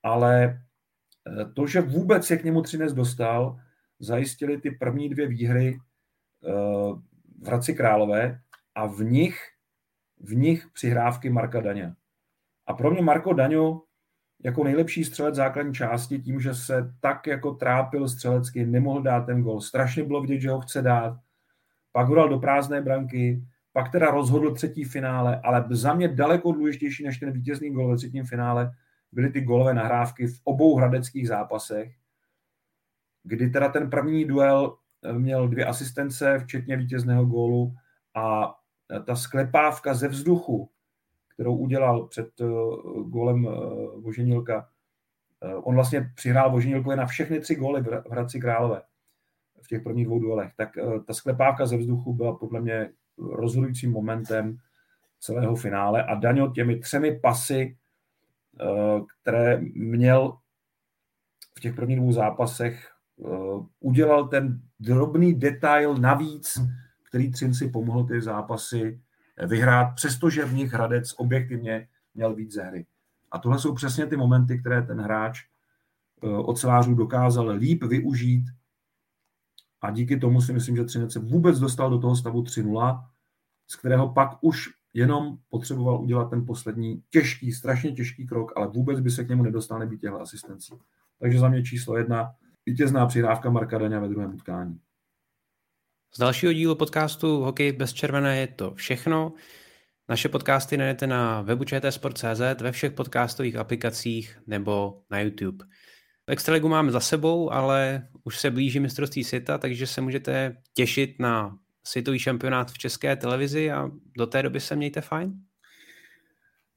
ale eh, to, že vůbec se k němu Třinec dostal, zajistili ty první dvě výhry eh, v Hradci Králové a v nich, v nich přihrávky Marka Daňa. A pro mě Marko Daňo jako nejlepší střelec základní části tím, že se tak jako trápil střelecky, nemohl dát ten gol. Strašně bylo vidět, že ho chce dát. Pak ho dal do prázdné branky, pak teda rozhodl třetí finále, ale za mě daleko důležitější než ten vítězný gol ve třetím finále byly ty golové nahrávky v obou hradeckých zápasech, kdy teda ten první duel eh, měl dvě asistence, včetně vítězného gólu a ta sklepávka ze vzduchu, kterou udělal před eh, gólem Voženilka, on vlastně přihrál Voženilkovi na všechny tři góly v Hradci Králové v těch prvních dvou duelech, tak ta sklepávka ze vzduchu byla podle mě rozhodujícím momentem celého finále. A Daňo těmi třemi pasy, které měl v těch prvních dvou zápasech, Eh, udělal ten drobný detail navíc, který Třinci pomohl ty zápasy vyhrát, přestože v nich Hradec objektivně měl víc ze hry. A tohle jsou přesně ty momenty, které ten hráč eh, ocelářů dokázal líp využít a díky tomu si myslím, že Třinec se vůbec dostal do toho stavu 3-0, z kterého pak už jenom potřeboval udělat ten poslední těžký, strašně těžký krok, ale vůbec by se k němu nedostal nebýt těchto asistencí. Takže za mě číslo jedna, vítězná přihrávka Marka Daňa ve druhém utkání. Z dalšího dílu podcastu Hokej bez červené je to všechno. Naše podcasty najdete na webu čtsport.cz, ve všech podcastových aplikacích nebo na YouTube. Extraligu máme za sebou, ale už se blíží mistrovství světa, takže se můžete těšit na světový šampionát v české televizi a do té doby se mějte fajn.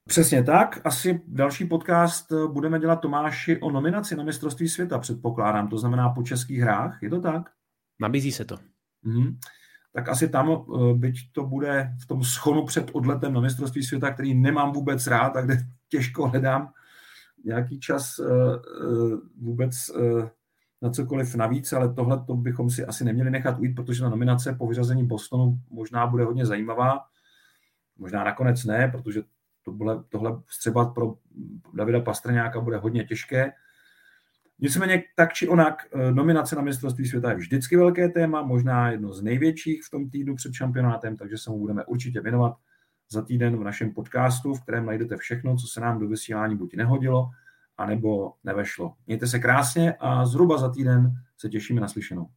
Přesně tak. Asi další podcast budeme dělat Tomáši o nominaci na mistrovství světa, předpokládám. To znamená po českých hrách. Je to tak? Nabízí se to. Mm. Tak asi tam, eh, byť to bude v tom schonu před odletem na mistrovství světa, který nemám vůbec rád, tak kde [LAUGHS] těžko hledám nějaký čas eh, vůbec na cokoliv navíc, ale tohle to bychom si asi neměli nechat ujít, protože ta nominace po vyřazení Bostonu možná bude hodně zajímavá. Možná nakonec ne, protože tohle, tohle střebat pro Davida Pastrňáka bude hodně těžké. Nicméně tak či onak, eh, nominace na mistrovství světa je vždycky velké téma, možná jedno z největších v tom týdnu před šampionátem, takže se mu budeme určitě věnovat za týden v našem podcastu, v kterém najdete všechno, co se nám do vysílání buď nehodilo, anebo nevešlo. Mějte se krásně a zhruba za týden se těšíme na slyšenou.